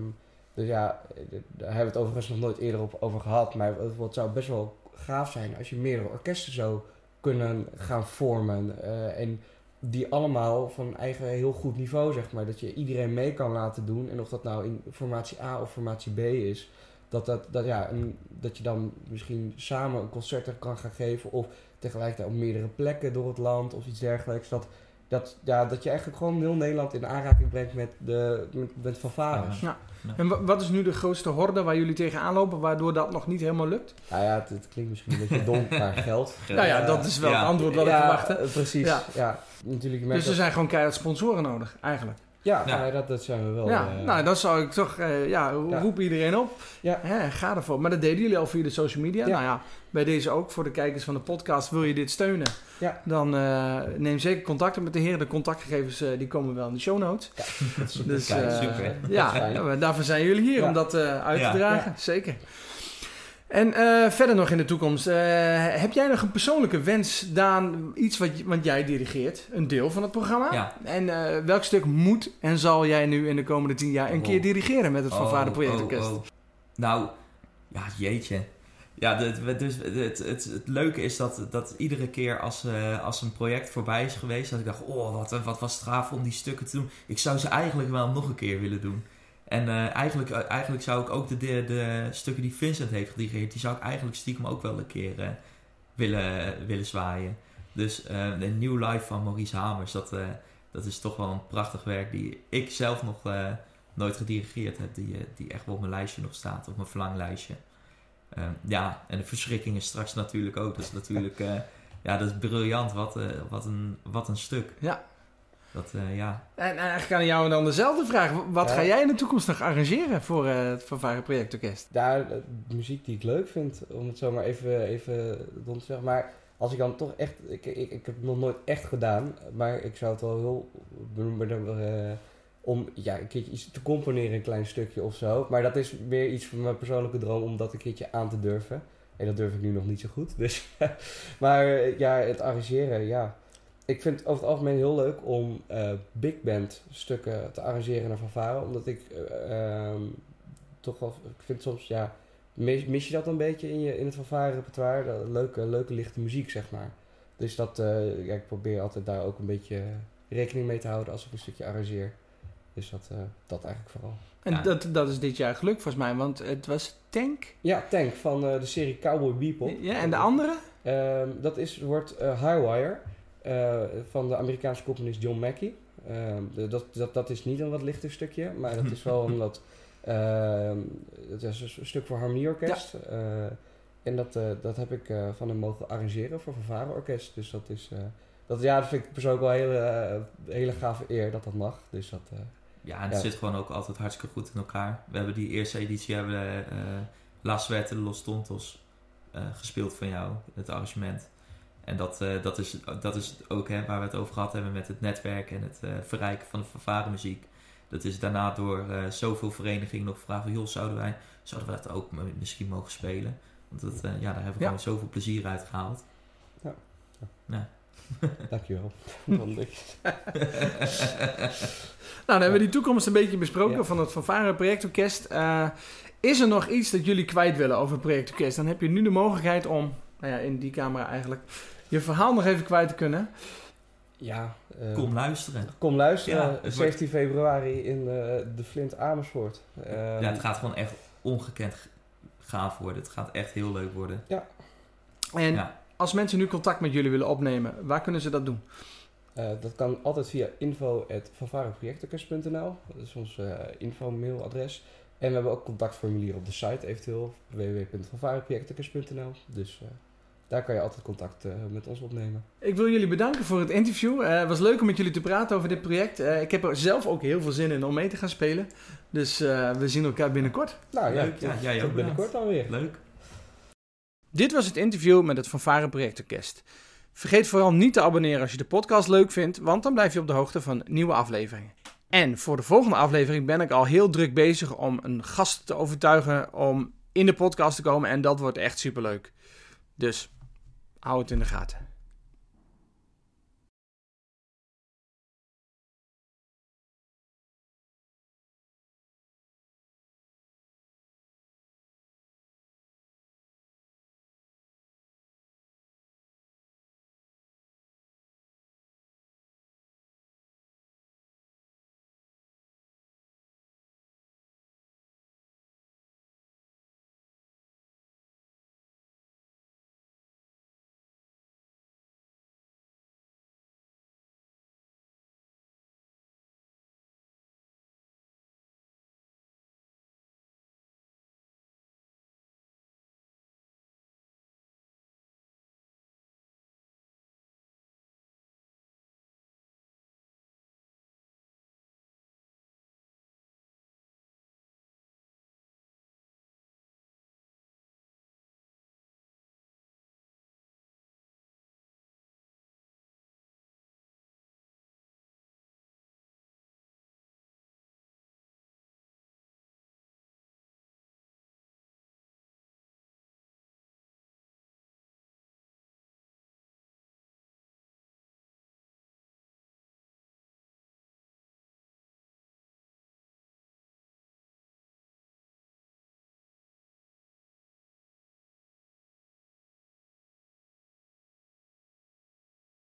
[SPEAKER 2] dus ja, eh, daar hebben we het overigens nog nooit eerder op, over gehad. Maar het, zou best wel gaaf zijn als je meerdere orkesten zou kunnen gaan vormen. eh, en die allemaal van eigen heel goed niveau, zeg maar. Dat je iedereen mee kan laten doen. En of dat nou in formatie A of formatie B is. Dat, dat, dat, ja, dat je dan misschien samen een concert er kan gaan geven. Of tegelijkertijd op meerdere plekken door het land of iets dergelijks. Dat, dat, ja, dat je eigenlijk gewoon heel Nederland in aanraking brengt met, de, met, met fanfares.
[SPEAKER 1] Ja. En wa- wat is nu de grootste horde waar jullie tegenaan lopen, waardoor dat nog niet helemaal lukt?
[SPEAKER 2] Nou ja, het, het klinkt misschien een beetje dom, maar geld.
[SPEAKER 1] Nou ja,
[SPEAKER 2] Ja.
[SPEAKER 1] dat is wel
[SPEAKER 3] Ja.
[SPEAKER 1] het antwoord wat ik verwachtte.
[SPEAKER 2] eh, precies.
[SPEAKER 1] Ja.
[SPEAKER 2] Ja. natuurlijk.
[SPEAKER 1] Dus er
[SPEAKER 2] dat-
[SPEAKER 1] zijn gewoon keihard sponsoren nodig, eigenlijk.
[SPEAKER 2] ja,
[SPEAKER 3] Ja.
[SPEAKER 2] nou dat, dat zijn we wel.
[SPEAKER 1] ja,
[SPEAKER 2] eh,
[SPEAKER 1] nou, dan zou ik toch, eh, ja,
[SPEAKER 2] Ja.
[SPEAKER 1] roep iedereen op.
[SPEAKER 2] Ja.
[SPEAKER 1] Hè, ga ervoor. Maar dat deden jullie al via de social media.
[SPEAKER 2] Ja.
[SPEAKER 1] Nou ja, bij deze ook, voor de kijkers van de podcast, wil je dit steunen?
[SPEAKER 2] Ja.
[SPEAKER 1] Dan eh, neem zeker contact op met de heren. De contactgegevens eh, die komen wel in de show notes.
[SPEAKER 2] dat is super
[SPEAKER 1] Dus eh,
[SPEAKER 3] super.
[SPEAKER 1] ja, ja, daarvoor zijn jullie hier,
[SPEAKER 2] Ja.
[SPEAKER 1] om dat uit
[SPEAKER 3] Ja.
[SPEAKER 1] te dragen. Zeker. En verder nog in de toekomst. heb jij nog een persoonlijke wens, Daan? Iets wat, want jij dirigeert, een deel van het programma.
[SPEAKER 3] Ja.
[SPEAKER 1] En welk stuk moet en zal jij nu in de komende tien jaar een
[SPEAKER 3] Oh.
[SPEAKER 1] keer dirigeren met het Van Vader Projectorkest?
[SPEAKER 3] oh, oh. Nou, ja, jeetje. Ja, de- dus het, het, het, leuke is dat, dat iedere keer als, eh, als een project voorbij is geweest, dat ik dacht, oh, wat, wat was gaaf om die stukken te doen. Ik zou ze eigenlijk wel nog een keer willen doen. En eh, eigenlijk, eh, eigenlijk zou ik ook de, de, de stukken die Vincent heeft gedirigeerd, die zou ik eigenlijk stiekem ook wel een keer eh, willen, willen zwaaien. Dus eh, een nieuw live van Maurice Hamers, dat, eh, dat is toch wel een prachtig werk die ik zelf nog eh, nooit gedirigeerd heb. Die, eh, die echt wel op mijn lijstje nog staat, op mijn verlanglijstje. Eh, ja, en de verschrikkingen straks natuurlijk ook. Dat is natuurlijk, eh, ja, dat is briljant. Wat, eh, wat, een, wat een stuk.
[SPEAKER 1] Ja.
[SPEAKER 3] Dat, eh, ja.
[SPEAKER 1] En eigenlijk aan jou dan dezelfde vraag. Wat
[SPEAKER 2] Ja.
[SPEAKER 1] ga jij in de toekomst nog arrangeren voor eh, het Fanfare Projectorkest?
[SPEAKER 2] Daar, eh, muziek die ik leuk vind, om het zo maar even, even rond te zeggen. Maar als ik dan toch echt, ik, ik, ik heb het nog nooit echt gedaan, maar ik zou het wel heel, eh, om ja, een keertje iets te componeren, een klein stukje of zo. Maar dat is meer iets van mijn persoonlijke droom om dat een keertje aan te durven. En dat durf ik nu nog niet zo goed. Dus. maar eh, ja, het arrangeren, ja. Ik vind het over het algemeen heel leuk om eh, big band stukken te arrangeren naar fanfare. Omdat ik eh, ehm, toch wel, ik vind soms, ja, mis, je dat een beetje in, je, in het fanfare repertoire. Leuke, leuke lichte muziek, zeg maar. Dus dat, ja, ik probeer altijd daar ook een beetje rekening mee te houden als ik een stukje arrangeer. Dus dat, eh, dat eigenlijk vooral.
[SPEAKER 1] En
[SPEAKER 3] Ja.
[SPEAKER 1] dat, dat is dit jaar gelukt volgens mij, want het was Tank.
[SPEAKER 2] Ja, Tank van eh, de serie Cowboy Bebop.
[SPEAKER 1] Ja, en de andere?
[SPEAKER 2] Ehm, dat is, wordt eh, Highwire eh, van de Amerikaanse componist John Mackey. Ehm, de- dat, dat, dat is niet een wat lichter stukje, maar dat is wel een wat... ehm, het is een stuk voor harmonieorkest. Eh, en dat, eh, dat heb ik eh, van hem mogen arrangeren voor Fanfare Orkest. Dus dat is... eh, dat, ja, dat vind ik persoonlijk wel een hele, hele gave eer dat dat mag. Dus dat...
[SPEAKER 3] Ja, en het
[SPEAKER 2] Ja.
[SPEAKER 3] zit gewoon ook altijd hartstikke goed in elkaar. We hebben die eerste editie, hebben we La Suerte de Los Tontos eh, gespeeld van jou, het arrangement. En dat, eh, dat, is, dat is ook hè, waar we het over gehad hebben met het netwerk en het verrijken van de fanfare muziek. Dat is daarna door zoveel verenigingen nog gevraagd van, joh, zouden wij zouden we dat ook misschien mogen spelen? Want dat, ja, daar hebben we
[SPEAKER 1] Ja.
[SPEAKER 3] gewoon zoveel plezier uit gehaald.
[SPEAKER 2] dankjewel. Ik-
[SPEAKER 1] Nou, dan hebben we die toekomst een beetje besproken
[SPEAKER 2] Ja.
[SPEAKER 1] van het Fanfare Projectorkest. Eh, is er nog iets dat jullie kwijt willen over het Projectorkest? Dan heb je nu de mogelijkheid om, nou ja, in die camera eigenlijk, je verhaal nog even kwijt te kunnen.
[SPEAKER 2] ja, eh,
[SPEAKER 3] Kom luisteren.
[SPEAKER 2] Kom luisteren,
[SPEAKER 3] Ja, het wordt-
[SPEAKER 2] 17 februari in eh, de Flint Amersfoort.
[SPEAKER 3] Ja, het gaat gewoon echt ongekend gaaf worden. Het gaat echt heel leuk worden.
[SPEAKER 1] En
[SPEAKER 3] Ja.
[SPEAKER 1] Als mensen nu contact met jullie willen opnemen, waar kunnen ze dat doen?
[SPEAKER 2] eh, dat kan altijd via info.fanfareprojectorkest.nl. Dat is ons eh info-mailadres. En we hebben ook contactformulier op de site eventueel. www.fanfareprojectorkest.nl Dus eh, daar kan je altijd contact eh, met ons opnemen.
[SPEAKER 1] Ik wil jullie bedanken voor het interview. Eh, het was leuk om met jullie te praten over dit project. Eh, ik heb er zelf ook heel veel zin in om mee te gaan spelen. Dus eh, we zien elkaar binnenkort.
[SPEAKER 2] Nou ja,
[SPEAKER 3] Leuk, ja,
[SPEAKER 2] tot
[SPEAKER 3] ook
[SPEAKER 2] binnenkort dan weer.
[SPEAKER 3] Leuk.
[SPEAKER 1] Dit was het interview met het Fanfare Projectorkest. Vergeet vooral niet te abonneren als je de podcast leuk vindt, want dan blijf je op de hoogte van nieuwe afleveringen. En voor de volgende aflevering ben ik al heel druk bezig om een gast te overtuigen om in de podcast te komen en dat wordt echt superleuk. Dus hou het in de gaten.